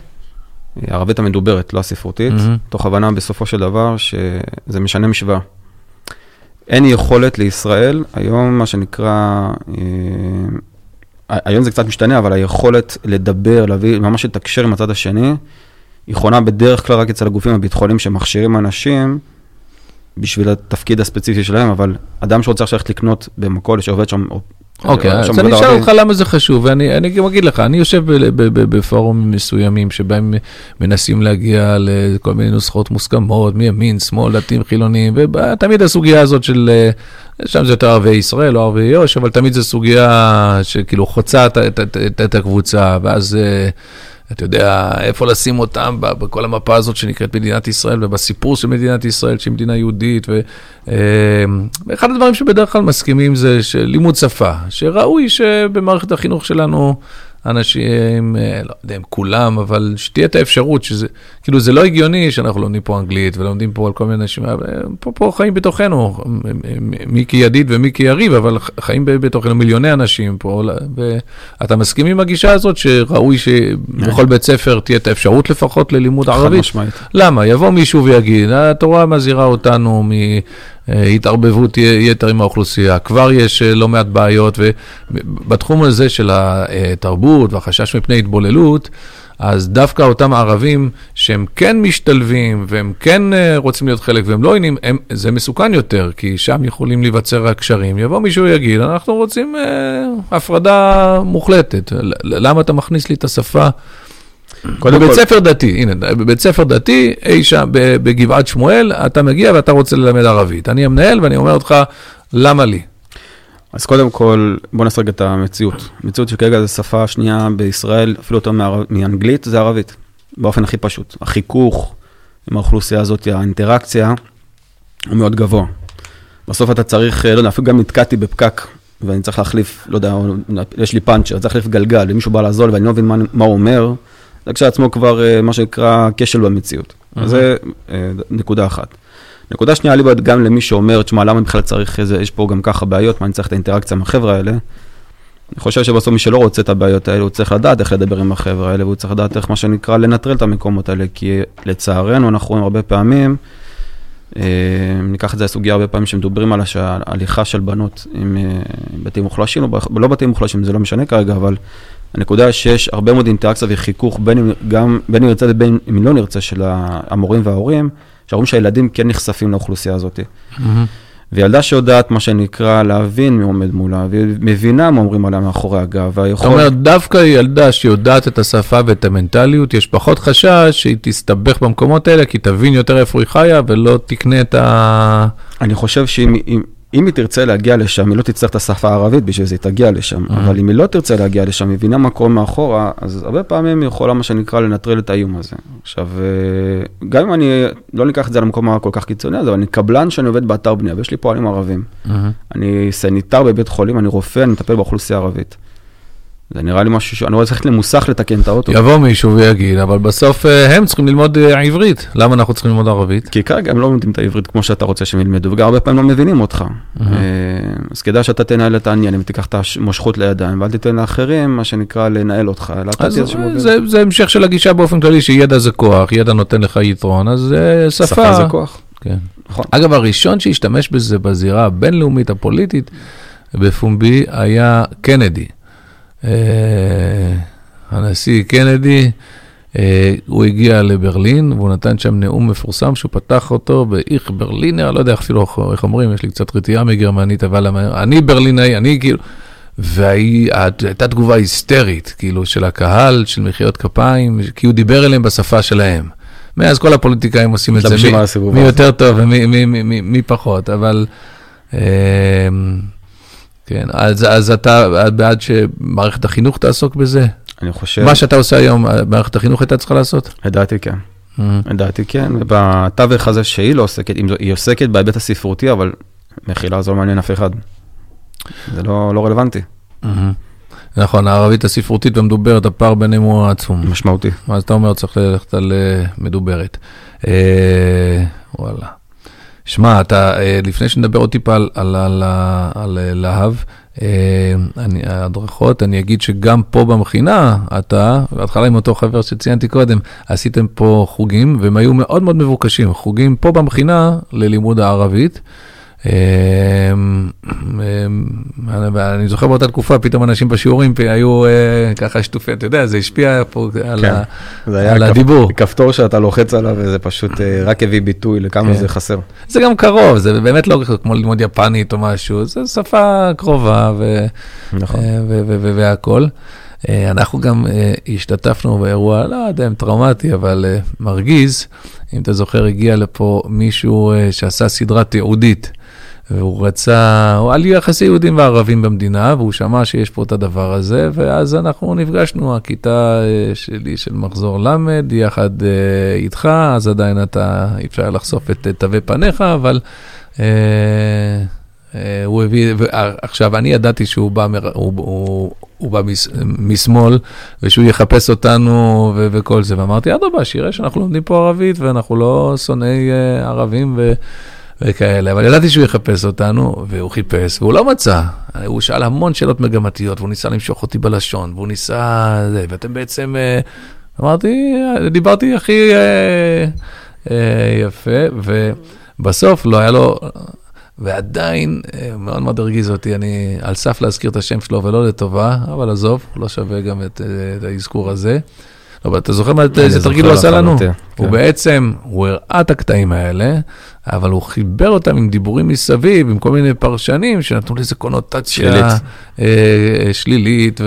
אה, הערבית המדוברת, לא הספרותית, מהמם. תוך הבנה בסופו של דבר שזה משנה משוואה. אין יכולת לישראל, היום מה שנקרא, אה, היום זה קצת משתנה, אבל היכולת לדבר, להביא, ממש לתקשר עם הצד השני, היא חונה בדרך כלל רק אצל הגופים הביטחוניים שמכשירים אנשים בשביל התפקיד הספציפי שלהם, אבל אדם שרוצה עכשיו ללכת לקנות במכולת שעובד שם, או- אוקיי, או אז אני אשאל ערבי, אותך למה זה חשוב, ואני אני גם אגיד לך, אני יושב בפורומים מסוימים שבהם מנסים להגיע לכל מיני נוסחות מוסכמות, מימין, שמאל, דתיים, חילונים, ותמיד הסוגיה הזאת של, אה, שם זה יותר ערביי ישראל, לא ערביי יו"ש, אבל תמיד זו סוגיה שכאילו חוצה את, את, את, את, את הקבוצה, ואז... אתה יודע איפה לשים אותם בכל המפה הזאת שנקראת מדינת ישראל, ובסיפור של מדינת ישראל, שהיא מדינה יהודית. ואחד הדברים שבדרך כלל מסכימים זה לימוד שפה, שראוי שבמערכת החינוך שלנו... אנשים, אה, לא יודע אם כולם, אבל שתהיה את האפשרות שזה, כאילו זה לא הגיוני שאנחנו לומדים פה אנגלית ולומדים פה על כל מיני אנשים, פה, פה חיים בתוכנו, מי כידיד ומי כיריב, אבל חיים בתוכנו מיליוני אנשים פה, ואתה מסכים עם הגישה הזאת שראוי שבכל בית ספר תהיה את האפשרות לפחות ללימוד ערבית? חד משמעית. למה? יבוא מישהו ויגיד, התורה מזהירה אותנו מ... התערבבות יתר עם האוכלוסייה. כבר יש אה, לא מעט בעיות, ובתחום הזה של התרבות והחשש מפני התבוללות, אז דווקא אותם ערבים שהם כן משתלבים והם כן אה, רוצים להיות חלק והם לא עניינים, זה מסוכן יותר, כי שם יכולים להיווצר הקשרים. יבוא מישהו ויגיד, אנחנו רוצים אה, הפרדה מוחלטת. למה אתה מכניס לי את השפה? בבית ספר דתי, הנה, בבית ספר דתי, אי שם בגבעת שמואל, אתה מגיע ואתה רוצה ללמד ערבית. אני המנהל ואני אומר לך, למה לי? אז קודם כל, בוא נעשה רגע את המציאות. המציאות שכרגע זו שפה שנייה בישראל, אפילו יותר מאנגלית, זה ערבית, באופן הכי פשוט. החיכוך עם האוכלוסייה הזאת, האינטראקציה, הוא מאוד גבוה. בסוף אתה צריך, לא יודע, אפילו גם נתקעתי בפקק, ואני צריך להחליף, לא יודע, יש לי פאנצ'ר, צריך להחליף גלגל, ומישהו בא לעזור ואני לא מבין מה, מה הוא אומר, זה כשלעצמו כבר אה, מה שנקרא כשל במציאות. Mm-hmm. זה אה, נקודה אחת. נקודה שנייה, אליבא גם למי שאומר, תשמע, למה בכלל צריך איזה, יש פה גם ככה בעיות, מה אני צריך את האינטראקציה עם החבר'ה האלה? אני חושב שבסוף מי שלא רוצה את הבעיות האלה, הוא צריך לדעת איך לדבר עם החבר'ה האלה, והוא צריך לדעת איך, מה שנקרא, לנטרל את המקומות האלה, כי לצערנו, אנחנו רואים הרבה פעמים, אה, ניקח את זה לסוגיה הרבה פעמים שמדברים על ההליכה של בנות עם, עם בתים מוחלשים, או לא בתים מוחלשים, זה לא משנה כרגע, אבל הנקודה שיש הרבה מאוד אינטראקציה וחיכוך, בין אם, גם, בין אם נרצה ובין אם לא נרצה, של המורים וההורים, שההורים שהילדים כן נחשפים לאוכלוסייה הזאת. Mm-hmm. וילדה שיודעת, מה שנקרא, להבין מי עומד מולה, והיא מבינה מה אומרים עליה מאחורי הגב, והיכול... זאת אומרת, דווקא ילדה שיודעת את השפה ואת המנטליות, יש פחות חשש שהיא תסתבך במקומות האלה, כי תבין יותר איפה היא חיה, ולא תקנה את ה... אני חושב שאם אם היא תרצה להגיע לשם, היא לא תצטרך את השפה הערבית בשביל זה, היא תגיע לשם. Mm-hmm. אבל אם היא לא תרצה להגיע לשם, היא מבינה מה קורה מאחורה, אז הרבה פעמים היא יכולה, מה שנקרא, לנטרל את האיום הזה. עכשיו, אה, גם אם אני, לא ניקח את זה למקום הכל כך קיצוני, אבל אני קבלן שאני עובד באתר בנייה, ויש לי פועלים ערבים. Mm-hmm. אני סניטר בבית חולים, אני רופא, אני מטפל באוכלוסייה ערבית. זה נראה לי משהו, שאני רואה צריך למוסך לתקן את האוטו. יבוא מישהו ויגיד, אבל בסוף אה, הם צריכים ללמוד אה, עברית. למה אנחנו צריכים ללמוד ערבית? כי כרגע הם לא לומדים את העברית כמו שאתה רוצה שהם ילמדו, וגם הרבה פעמים לא מבינים אותך. אה, אז כדאי שאתה תנהל את העניינים ותיקח את המושכות לידיים, ואל תיתן לאחרים, מה שנקרא, לנהל אותך. זה המשך של הגישה באופן כללי, שידע זה כוח, ידע נותן לך יתרון, אז שפה. שפה זה כוח. כן. נכון. אגב, הראשון שהשתמש בזה בזירה הבינלאומית הפוליטית בפומבי היה קנדי. אה, הנשיא קנדי, אה, הוא הגיע לברלין, והוא נתן שם נאום מפורסם שהוא פתח אותו באיך ברלינר, לא יודע אפילו איך אומרים, יש לי קצת רתיעה מגרמנית, אבל אני ברלינאי, אני כאילו... והייתה תגובה היסטרית, כאילו, של הקהל, של מחיאות כפיים, כי הוא דיבר אליהם בשפה שלהם. מאז כל הפוליטיקאים עושים את זה, מי, מי יותר טוב ומי פחות, אבל... אה, כן, אז, אז אתה בעד שמערכת החינוך תעסוק בזה? אני חושב... מה שאתה עושה היום, מערכת החינוך הייתה צריכה לעשות? לדעתי כן. לדעתי כן, ובתווך הזה שהיא לא עוסקת, היא עוסקת בהיבט הספרותי, אבל מחילה זה לא מעניין אף אחד. זה לא, לא רלוונטי. נכון, הערבית הספרותית והמדוברת, הפער ביניהם הוא עצום. משמעותי. אז אתה אומר, צריך ללכת על אה, מדוברת. אה, וואלה. שמע, אתה, אה, לפני שנדבר עוד טיפה על, על, על, על אה, להב, אה, אני, הדרכות, אני אגיד שגם פה במכינה, אתה, בהתחלה עם אותו חבר שציינתי קודם, עשיתם פה חוגים, והם היו מאוד מאוד מבוקשים, חוגים פה במכינה ללימוד הערבית. אמ, אמ, ואני זוכר באותה תקופה, פתאום אנשים בשיעורים היו אה, ככה שטופי, אתה יודע, זה השפיע פה על הדיבור. כפתור שאתה לוחץ עליו, וזה פשוט אה, רק הביא ביטוי לכמה כן. זה חסר. זה גם קרוב, זה באמת לא כמו ללמוד יפנית או משהו, זו שפה קרובה נכון. אה, והכול. אנחנו גם השתתפנו באירוע, לא יודע אם טראומטי, אבל מרגיז. אם אתה זוכר, הגיע לפה מישהו שעשה סדרה תיעודית. והוא רצה, הוא על יחסי יהודים וערבים במדינה, והוא שמע שיש פה את הדבר הזה, ואז אנחנו נפגשנו, הכיתה אה, שלי של מחזור ל', יחד אה, איתך, אז עדיין אתה, אי אפשר לחשוף את תווי פניך, אבל... אה, הוא הביא, עכשיו, אני ידעתי שהוא בא, הוא, הוא, הוא בא מש, משמאל, ושהוא יחפש אותנו ו, וכל זה, ואמרתי, אדרבה, שיראה שאנחנו לומדים פה ערבית, ואנחנו לא שונאי ערבים, ו... וכאלה, אבל ידעתי שהוא יחפש אותנו, והוא חיפש, והוא לא מצא. הוא שאל המון שאלות מגמתיות, והוא ניסה למשוך אותי בלשון, והוא ניסה... זה, ואתם בעצם... אה, אמרתי, דיברתי הכי אה, אה, יפה, ובסוף לא היה לו... ועדיין, מאוד מאוד הרגיז אותי, אני על סף להזכיר את השם שלו ולא לטובה, אבל עזוב, לא שווה גם את, את האזכור הזה. אבל אתה זוכר איזה תרגיל הוא עשה לנו? הוא כן. בעצם, הוא הראה את הקטעים האלה, אבל הוא חיבר אותם עם דיבורים מסביב, עם כל מיני פרשנים שנתנו לזה קונוטציה שלילית, אה, שלילית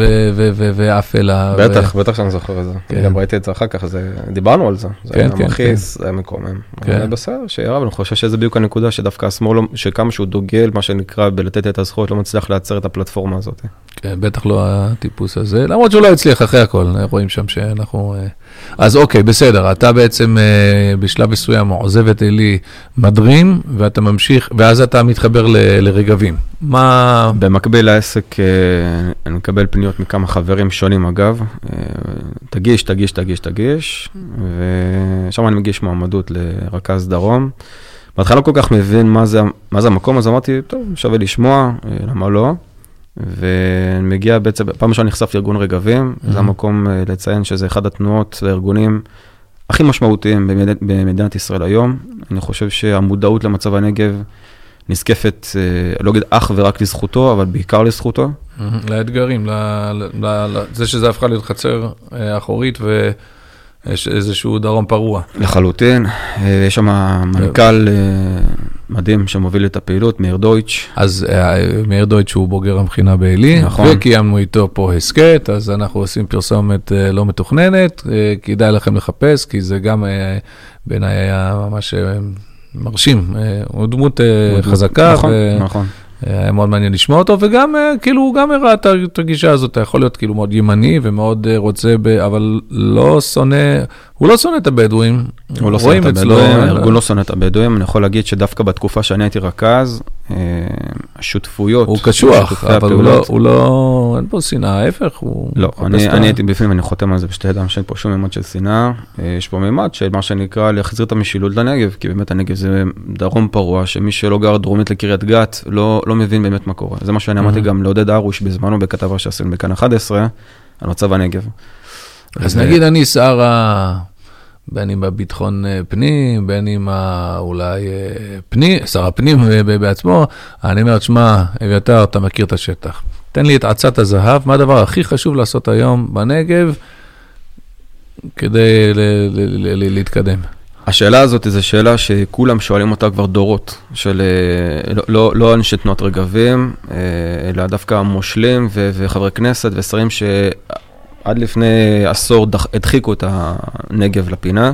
ואפלה. בטח, ו... בטח שאני זוכר את זה. כן. גם ראיתי את זה אחר כך, זה, דיברנו על זה. זה כן, היה כן, מכעיס, כן. זה היה מקומם. כן. בסדר, שיהיה רב, אני חושב שזה בדיוק הנקודה שדווקא השמאל, לא, שכמה שהוא דוגל, מה שנקרא, בלתת את הזכויות, לא מצליח לייצר את הפלטפורמה הזאת. כן, בטח לא הטיפוס הזה, למרות שהוא לא הצליח אחרי הכל, רואים שם שאנחנו... אה, אז אוקיי, בסדר, אתה בעצם אה, בשלב מסוים עוזב את עלי מדרים, ואתה ממשיך, ואז אתה מתחבר ל, לרגבים. מה... במקביל לעסק, אה, אני מקבל פניות מכמה חברים שונים אגב, תגיש, תגיש, תגיש, תגיש, ושם אני מגיש מועמדות לרכז דרום. בהתחלה לא כל כך מבין מה זה, מה זה המקום, אז אמרתי, טוב, שווה לשמוע, למה לא? ומגיע בעצם, פעם ראשונה נחשף לארגון רגבים, mm-hmm. זה המקום לציין שזה אחד התנועות והארגונים הכי משמעותיים במד... במדינת ישראל היום. אני חושב שהמודעות למצב הנגב נזקפת, אה, לא אגיד אך ורק לזכותו, אבל בעיקר לזכותו. לאתגרים, לזה שזה הפכה להיות חצר אה, אחורית ו... יש איזשהו דרום פרוע. לחלוטין, יש שם מנכ"ל מדהים שמוביל את הפעילות, מאיר דויטש. אז uh, מאיר דויטש הוא בוגר המכינה בעלי, נכון. וקיימנו איתו פה הסכת, אז אנחנו עושים פרסומת לא מתוכננת, כדאי לכם לחפש, כי זה גם בעיניי היה ממש מרשים, הוא דמות חזקה. נכון, ו... נכון. היה מאוד מעניין לשמוע אותו, וגם, כאילו, הוא גם הראה את הגישה הזאת, אתה יכול להיות כאילו מאוד ימני ומאוד רוצה, ב, אבל לא שונא, הוא לא שונא את הבדואים, הוא לא שונא את הבדואים, הארגון לא שונא את הבדואים, אני יכול להגיד שדווקא בתקופה שאני הייתי רכז, אה, השותפויות, הוא קשוח, אבל הוא לא, הוא לא, אין פה שנאה, ההפך, הוא... לא, אני, אני הייתי בפנים, אני חותם על זה בשתי ידיים, שאין פה שום מימד של שנאה, אה, יש פה מימד של מה שנקרא להחזיר את המשילות לנגב, כי באמת הנגב זה דרום פרוע, שמי שלא גר דרומית לקריית גת, לא, לא מבין באמת מה קורה. זה מה שאני אמרתי גם לעודד הרוש בזמנו בכתבה שעשינו בכאן 11, על מצב הנגב. אז נגיד אני שר ה... בין אם בביטחון אה, פנים, בין אם אולי אה, פנים, שר הפנים בעצמו, אני אומר, שמע, אביתר, אתה מכיר את השטח. תן לי את עצת הזהב, מה הדבר הכי חשוב לעשות היום בנגב כדי להתקדם? השאלה הזאת זו שאלה שכולם שואלים אותה כבר דורות, של לא, לא, לא אנשי תנועת רגבים, אלא דווקא מושלים וחברי כנסת ושרים ש... עד לפני עשור דח, הדחיקו את הנגב לפינה,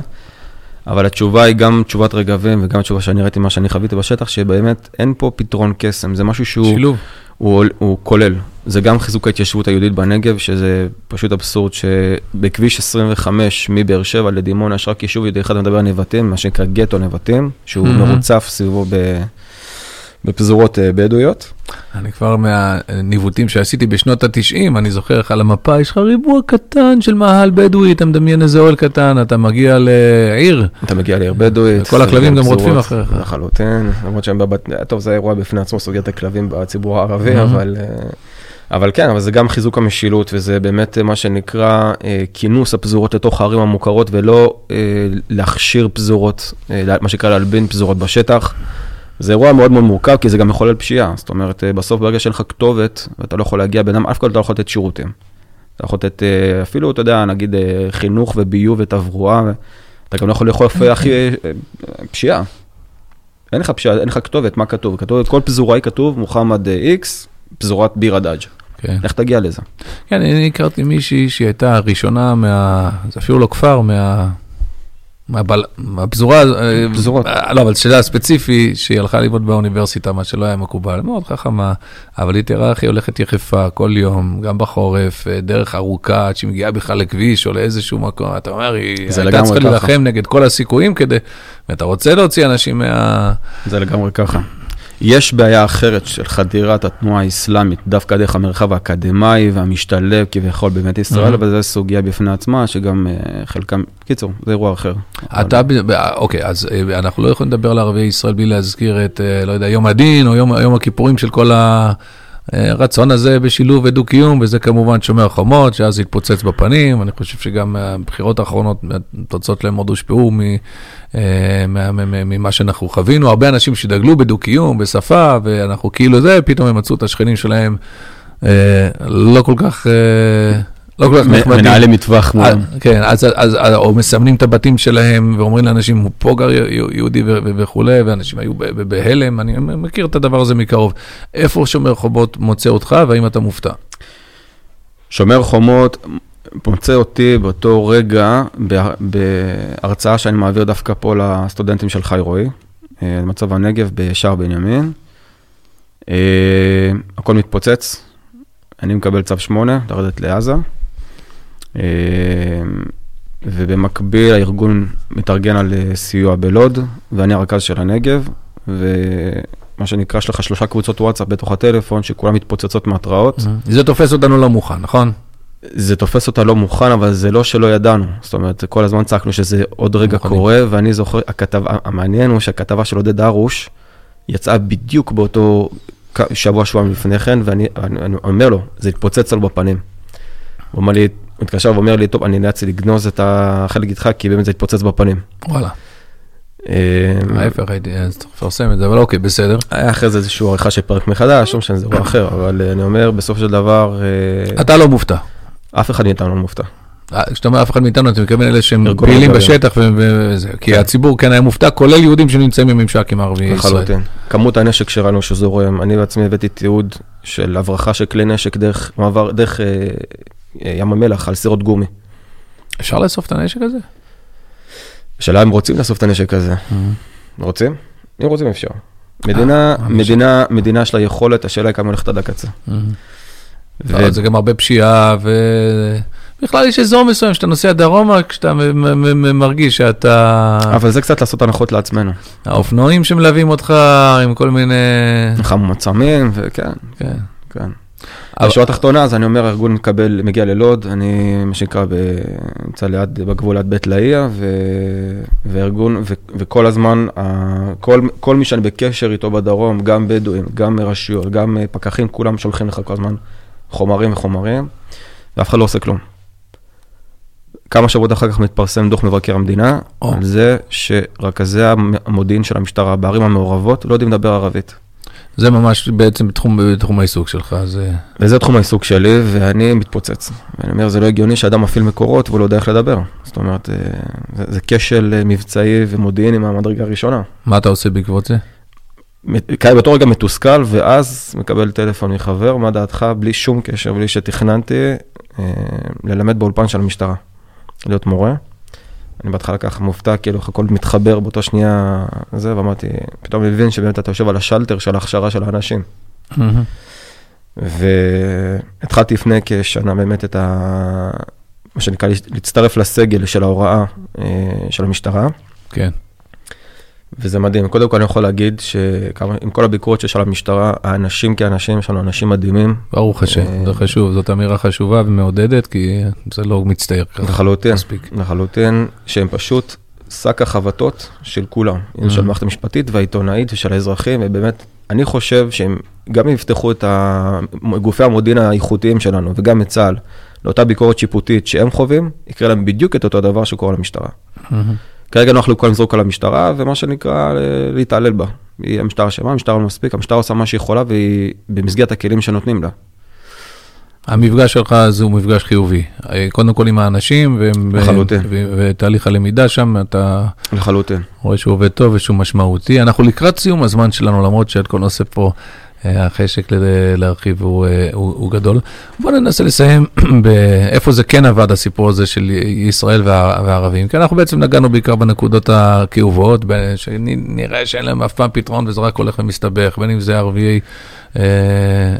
אבל התשובה היא גם תשובת רגבים וגם תשובה שאני ראיתי מה שאני חוויתי בשטח, שבאמת אין פה פתרון קסם, זה משהו שהוא... שילוב. הוא, הוא כולל, זה גם חיזוק ההתיישבות היהודית בנגב, שזה פשוט אבסורד שבכביש 25 מבאר שבע לדימונה יש רק יישוב יהודי אחד מדבר על נבטים, מה שנקרא גטו נבטים, שהוא mm-hmm. מרוצף סביבו ב... בפזורות אה, בדואיות. אני כבר מהניווטים שעשיתי בשנות ה-90, אני זוכר לך על המפה, יש לך ריבוע קטן של מאהל בדואי, אתה מדמיין איזה אוהל קטן, אתה מגיע לעיר. אתה מגיע לעיר בדואית. כל הכלבים גם רודפים אחריך. לחלוטין, למרות שהם בבת... טוב, זה אירוע בפני עצמו, סוגיית הכלבים בציבור הערבי, אבל... אה, אבל כן, אבל זה גם חיזוק המשילות, וזה באמת מה שנקרא אה, כינוס הפזורות לתוך הערים המוכרות, ולא אה, להכשיר פזורות, אה, מה שנקרא להלבין פזורות בשטח. זה אירוע מאוד מאוד מורכב, כי זה גם מחולל פשיעה. זאת אומרת, אה, בסוף ברגע שאין לך כתובת, ואתה לא יכול להגיע אדם, אף אחד לא יכול לתת שירותים. אתה יכול לתת אה, אפילו, אתה יודע, נגיד אה, חינוך וביוב ותברואה, אתה גם לא יכול לאכול הכי פשיעה. אין לך פשיעה, אין לך כתובת, מה כתוב? כתוב, כל פזורה היא כתוב, מוחמד איקס, פזורת ביר הדאג'. כן. איך תגיע לזה? כן, אני הכרתי מישהי שהיא הייתה הראשונה מה... זה אפילו לא כפר, מה... הפזורה, פזורות. אה, לא, אבל שאלה ספציפי, שהיא הלכה ללמוד באוניברסיטה, מה שלא היה מקובל, מאוד חכמה, אבל היא תראה איך היא הולכת יחפה כל יום, גם בחורף, אה, דרך ארוכה, עד שהיא מגיעה בכלל לכביש או לאיזשהו מקום, אתה אומר, היא הייתה צריכה. להילחם נגד כל הסיכויים כדי, ואתה רוצה להוציא אנשים מה... זה לגמרי ככה. יש בעיה אחרת של חדירת התנועה האסלאמית, דווקא דרך המרחב האקדמאי והמשתלב כביכול בבית ישראל, Mhm. אבל זו סוגיה בפני עצמה, שגם אה, חלקם, קיצור, זה אירוע אחר. אתה, אוקיי, אז אה, אנחנו לא יכולים לדבר על ערביי ישראל בלי להזכיר את, אה, לא יודע, יום הדין או יום, יום הכיפורים של כל הרצון הזה בשילוב ודו-קיום, וזה כמובן שומר חומות, שאז התפוצץ בפנים. אני חושב שגם הבחירות האחרונות, התוצאות להם מאוד הושפעו אה, מה- מה- מה- ממה שאנחנו חווינו. הרבה אנשים שדגלו בדו-קיום, בשפה, ואנחנו כאילו זה, פתאום הם מצאו את השכנים שלהם אה, לא כל כך... לא כל כך נחמדים. מנהלי מטווח אה, מולם. כן, אז, אז, אז, או מסמנים את הבתים שלהם ואומרים לאנשים, פה גר יהודי וכולי, ואנשים היו בהלם, אני מכיר את הדבר הזה מקרוב. איפה שומר חומות מוצא אותך, והאם אתה מופתע? שומר חומות מוצא אותי באותו רגע בה- בהרצאה שאני מעביר דווקא פה לסטודנטים של חי רועי, אה, מצב הנגב בשער בנימין. אה, הכל מתפוצץ, אני מקבל צו 8, לרדת לעזה. אה, ובמקביל הארגון מתארגן על אה, סיוע בלוד, ואני הרכז של הנגב, ומה שנקרא, יש לך שלושה קבוצות וואטסאפ בתוך הטלפון, שכולם מתפוצצות מהתראות. זה תופס אותנו לא מוכן, נכון? זה תופס אותה לא מוכן, אבל זה לא שלא ידענו. זאת אומרת, כל הזמן צעקנו שזה עוד רגע מוכנים. קורה, ואני זוכר, הכתבה, המעניין הוא שהכתבה של עודד הרוש יצאה בדיוק באותו שבוע, שבועיים לפני כן, ואני אני, אני אומר לו, זה התפוצץ לו בפנים. הוא אומר לי, מתקשר ואומר לי, טוב, אני נאלצתי לגנוז את החלק איתך, כי באמת זה התפוצץ בפנים. וואלה. אה, ההפך, הייתי, צריך לפרסם את זה, אבל אוקיי, בסדר. היה אחרי זה איזושהי עריכה של פרק מחדש, לא משנה, זה אירוע אחר, אבל אה, אני אומר, בסופו של דבר, אה, אתה לא מופתע. אף אחד מאיתנו לא מופתע. אה, כשאתה אומר אף אחד מאיתנו, אתה מתכוון אלה שהם פעילים. בשטח וזה, כי כן. הציבור כן היה מופתע, כולל יהודים שנמצאים בממשק עם ערביי ישראל. לחלוטין. כמות הנשק שראינו שזורם, אני בעצמי הבאתי תיעוד של הברחה של כלי נשק דרך אה, אה, ים המלח על סירות גומי. אפשר לאסוף את הנשק הזה? השאלה אם רוצים לאסוף את הנשק הזה. רוצים? אם רוצים אפשר. מדינה, אה, מדינה, מדינה יש לה יכולת, השאלה היא כמה הולכת עד הקצה. לא, זה גם הרבה פשיעה, ובכלל יש אזור מסוים שאתה נוסע דרומה, כשאתה מרגיש שאתה... אבל זה קצת לעשות הנחות לעצמנו. האופנועים שמלווים אותך עם כל מיני... חמוצמים, וכן, כן. כן. אבל- בשורה התחתונה, אז אני אומר, הארגון מקבל, מגיע ללוד, אני, מה שנקרא, נמצא ליד, בגבול ליד בית לאהיה, ו- וארגון, ו- וכל הזמן, כל, כל מי שאני בקשר איתו בדרום, גם בדואים, גם רשויות, גם אה, פקחים, כולם שולחים לך כל הזמן חומרים וחומרים, ואף אחד לא עושה כלום. כמה שבועות אחר כך מתפרסם דוח מבקר המדינה, או. על זה שרכזי המ- המודיעין של המשטרה בערים המעורבות לא יודעים לדבר ערבית. זה ממש בעצם בתחום, בתחום העיסוק שלך, זה... וזה תחום העיסוק שלי, ואני מתפוצץ. ואני אומר, זה לא הגיוני שאדם מפעיל מקורות והוא לא יודע איך לדבר. זאת אומרת, אה, זה, זה כשל אה, מבצעי ומודיעיני מהמדרגה הראשונה. מה אתה עושה בעקבות זה? כי באותו רגע מתוסכל, ואז מקבל טלפון מחבר, מה דעתך, בלי שום קשר, בלי שתכננתי, אה, ללמד באולפן של המשטרה, להיות מורה. אני בהתחלה ככה מופתע, כאילו איך הכל מתחבר באותה שנייה, זה, ואמרתי, פתאום מבין שבאמת אתה יושב על השלטר של ההכשרה של האנשים. והתחלתי לפני כשנה באמת את ה... מה שנקרא, להצטרף לסגל של ההוראה אה, של המשטרה, כן. וזה מדהים. קודם כל אני יכול להגיד שעם כל הביקורת שיש על המשטרה, האנשים כאנשים, יש לנו אנשים מדהימים. ברוך השם, אה, זה חשוב, זאת אמירה חשובה ומעודדת, כי זה לא מצטייר ככה. לחלוטין. לחלוטין, שהם פשוט שק החבטות של כולם, אם של. המערכת המשפטית והעיתונאית ושל האזרחים, ובאמת, אני חושב שהם גם יפתחו את גופי המודיעין האיכותיים שלנו, וגם את צה"ל, לאותה ביקורת שיפוטית שהם חווים, יקרה להם בדיוק את אותו דבר שקורה למשטרה. כרגע נוח לכולם לזרוק על המשטרה, ומה שנקרא, להתעלל בה. היא המשטרה אשמה, המשטרה לא מספיק, המשטרה עושה מה שהיא יכולה, והיא במסגרת הכלים שנותנים לה. המפגש שלך הזה הוא מפגש חיובי. אה, קודם כל עם האנשים, לחלוטין. ותהליך הלמידה שם, אתה לחלוטין. רואה שהוא עובד טוב ושהוא משמעותי. אנחנו לקראת סיום הזמן שלנו, למרות שהכל נושא פה החשק להרחיב הוא, הוא, הוא גדול. בואו ננסה לסיים באיפה זה כן עבד, הסיפור הזה של ישראל והערבים. כי אנחנו בעצם נגענו בעיקר בנקודות הכאובות, שנראה שאין להם אף פעם פתרון וזה רק הולך ומסתבך, בין אם זה ערביי אה,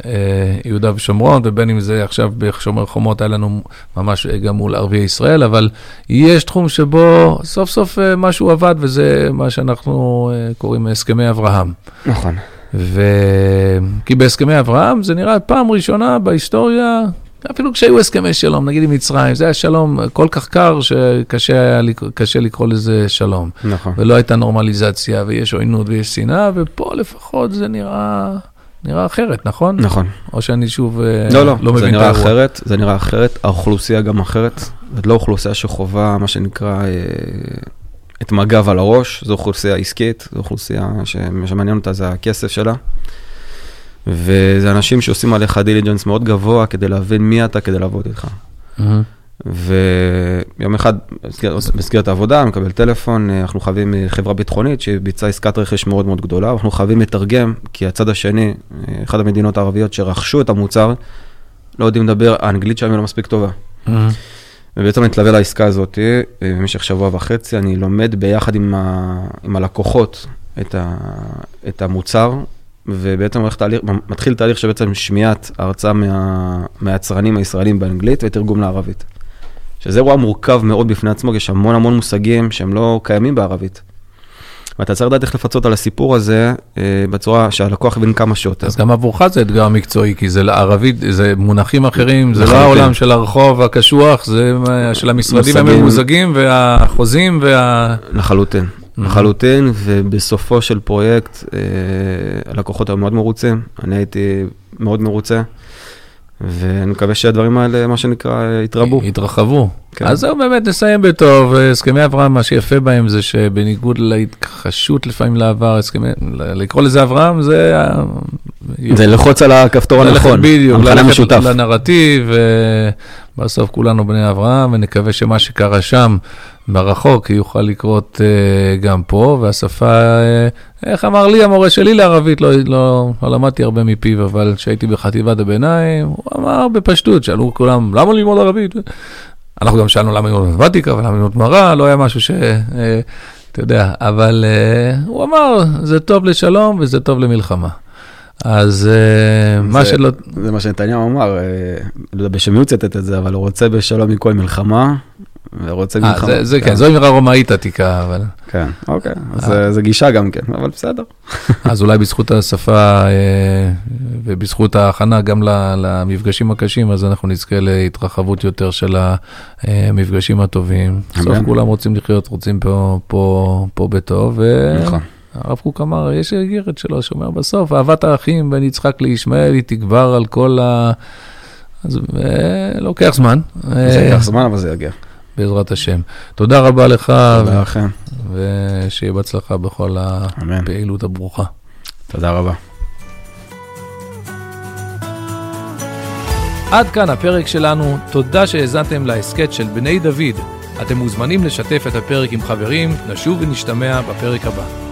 אה, יהודה ושומרון, ובין אם זה עכשיו בשומר חומות, היה לנו ממש גם מול ערביי ישראל, אבל יש תחום שבו סוף סוף אה, משהו עבד, וזה מה שאנחנו קוראים הסכמי אברהם. נכון. ו... כי בהסכמי אברהם זה נראה פעם ראשונה בהיסטוריה, אפילו כשהיו הסכמי שלום, נגיד עם מצרים, זה היה שלום כל כך קר שקשה לקרוא לזה שלום. נכון. ולא הייתה נורמליזציה, ויש עוינות ויש שנאה, ופה לפחות זה נראה... נראה אחרת, נכון? נכון. או שאני שוב אה, לא, לא, לא מבין את האירוע. זה נראה אחרת, זה נראה אחרת, האוכלוסייה גם אחרת. זאת לא אוכלוסייה שחובה, מה שנקרא, אה, את מג"ב על הראש, זו אוכלוסייה עסקית, זו אוכלוסייה שמעניין אותה זה הכסף שלה. וזה אנשים שעושים עליך דיליג'נס מאוד גבוה כדי להבין מי אתה, כדי לעבוד איתך. Mm-hmm. ויום אחד, במסגרת העבודה, אני מקבל טלפון, אה, אנחנו חייבים חברה ביטחונית שביצעה עסקת רכש מאוד מאוד גדולה, אנחנו חייבים לתרגם, כי הצד השני, אה, אחת המדינות הערביות שרכשו את המוצר, לא יודעים לדבר, האנגלית שלהם לא מספיק טובה. Mm-hmm. ובעצם אני מתלווה לעסקה הזאת אה, במשך שבוע וחצי, אני לומד ביחד עם, ה, עם הלקוחות את, ה, את המוצר, ובעצם תהליך, מתחיל תהליך שבעצם שמיעת הרצאה מה, מהיצרנים הישראלים באנגלית ותרגום לערבית. שזה אירוע מורכב מאוד בפני עצמו, יש המון המון מושגים שהם לא קיימים בערבית. ואתה צריך לדעת איך לפצות על הסיפור הזה אה, בצורה שהלקוח יבין כמה שיותר. אז גם עבורך זה אתגר מקצועי, כי זה ערבית, זה מונחים אחרים, זה לא העולם של הרחוב הקשוח, זה של המשרדים הממוזגים והחוזים וה... לחלוטין, לחלוטין, ובסופו של פרויקט אה, הלקוחות היו מאוד מרוצים, אני הייתי מאוד מרוצה. ואני מקווה שהדברים האלה, מה שנקרא, יתרבו. יתרחבו. כן. אז זהו, באמת נסיים בטוב. הסכמי אברהם, מה שיפה בהם זה שבניגוד להתכחשות לפעמים לעבר, הסכמי, לקרוא לזה אברהם, זה... זה ללחוץ על הכפתור הנכון, בדיוק, ללכת לנרטיב, ובסוף כולנו בני אברהם, ונקווה שמה שקרה שם ברחוק יוכל לקרות uh, גם פה, והשפה, uh, איך אמר לי המורה שלי לערבית, לא, לא, לא למדתי הרבה מפיו, אבל כשהייתי בחטיבת הביניים, הוא אמר בפשטות, שאלו כולם, למה ללמוד ערבית? אנחנו גם שאלנו למה ללמוד מתמטיקה ולמה ללמוד גמרא, לא היה משהו ש... Uh, אתה יודע, אבל uh, הוא אמר, זה טוב לשלום וזה טוב למלחמה. אז uh, מה שלא... זה מה שנתניהו אמר, לא יודע בשם מי הוא ציטט את זה, אבל הוא רוצה בשלום מכל מלחמה, ורוצה אה, מלחמה. זה כן, זו אמירה רומאית עתיקה, אבל... כן, אוקיי, אז אה. זה גישה גם כן, אבל בסדר. אז אולי בזכות השפה אה, ובזכות ההכנה גם למפגשים הקשים, אז אנחנו נזכה להתרחבות יותר של המפגשים הטובים. בסוף כולם רוצים לחיות, רוצים פה בטוב. נכון. הרב קוק אמר, יש איגרת שלו שאומר בסוף, אהבת האחים בין יצחק לישמעאל היא תגבר על כל ה... אז לוקח זמן. זה ייקח זמן, אבל זה יגיע. בעזרת השם. תודה רבה לך. תודה לכם. ושיהיה בהצלחה בכל הפעילות הברוכה. תודה רבה. עד כאן הפרק שלנו, תודה שהאזנתם להסכת של בני דוד. אתם מוזמנים לשתף את הפרק עם חברים, נשוב ונשתמע בפרק הבא.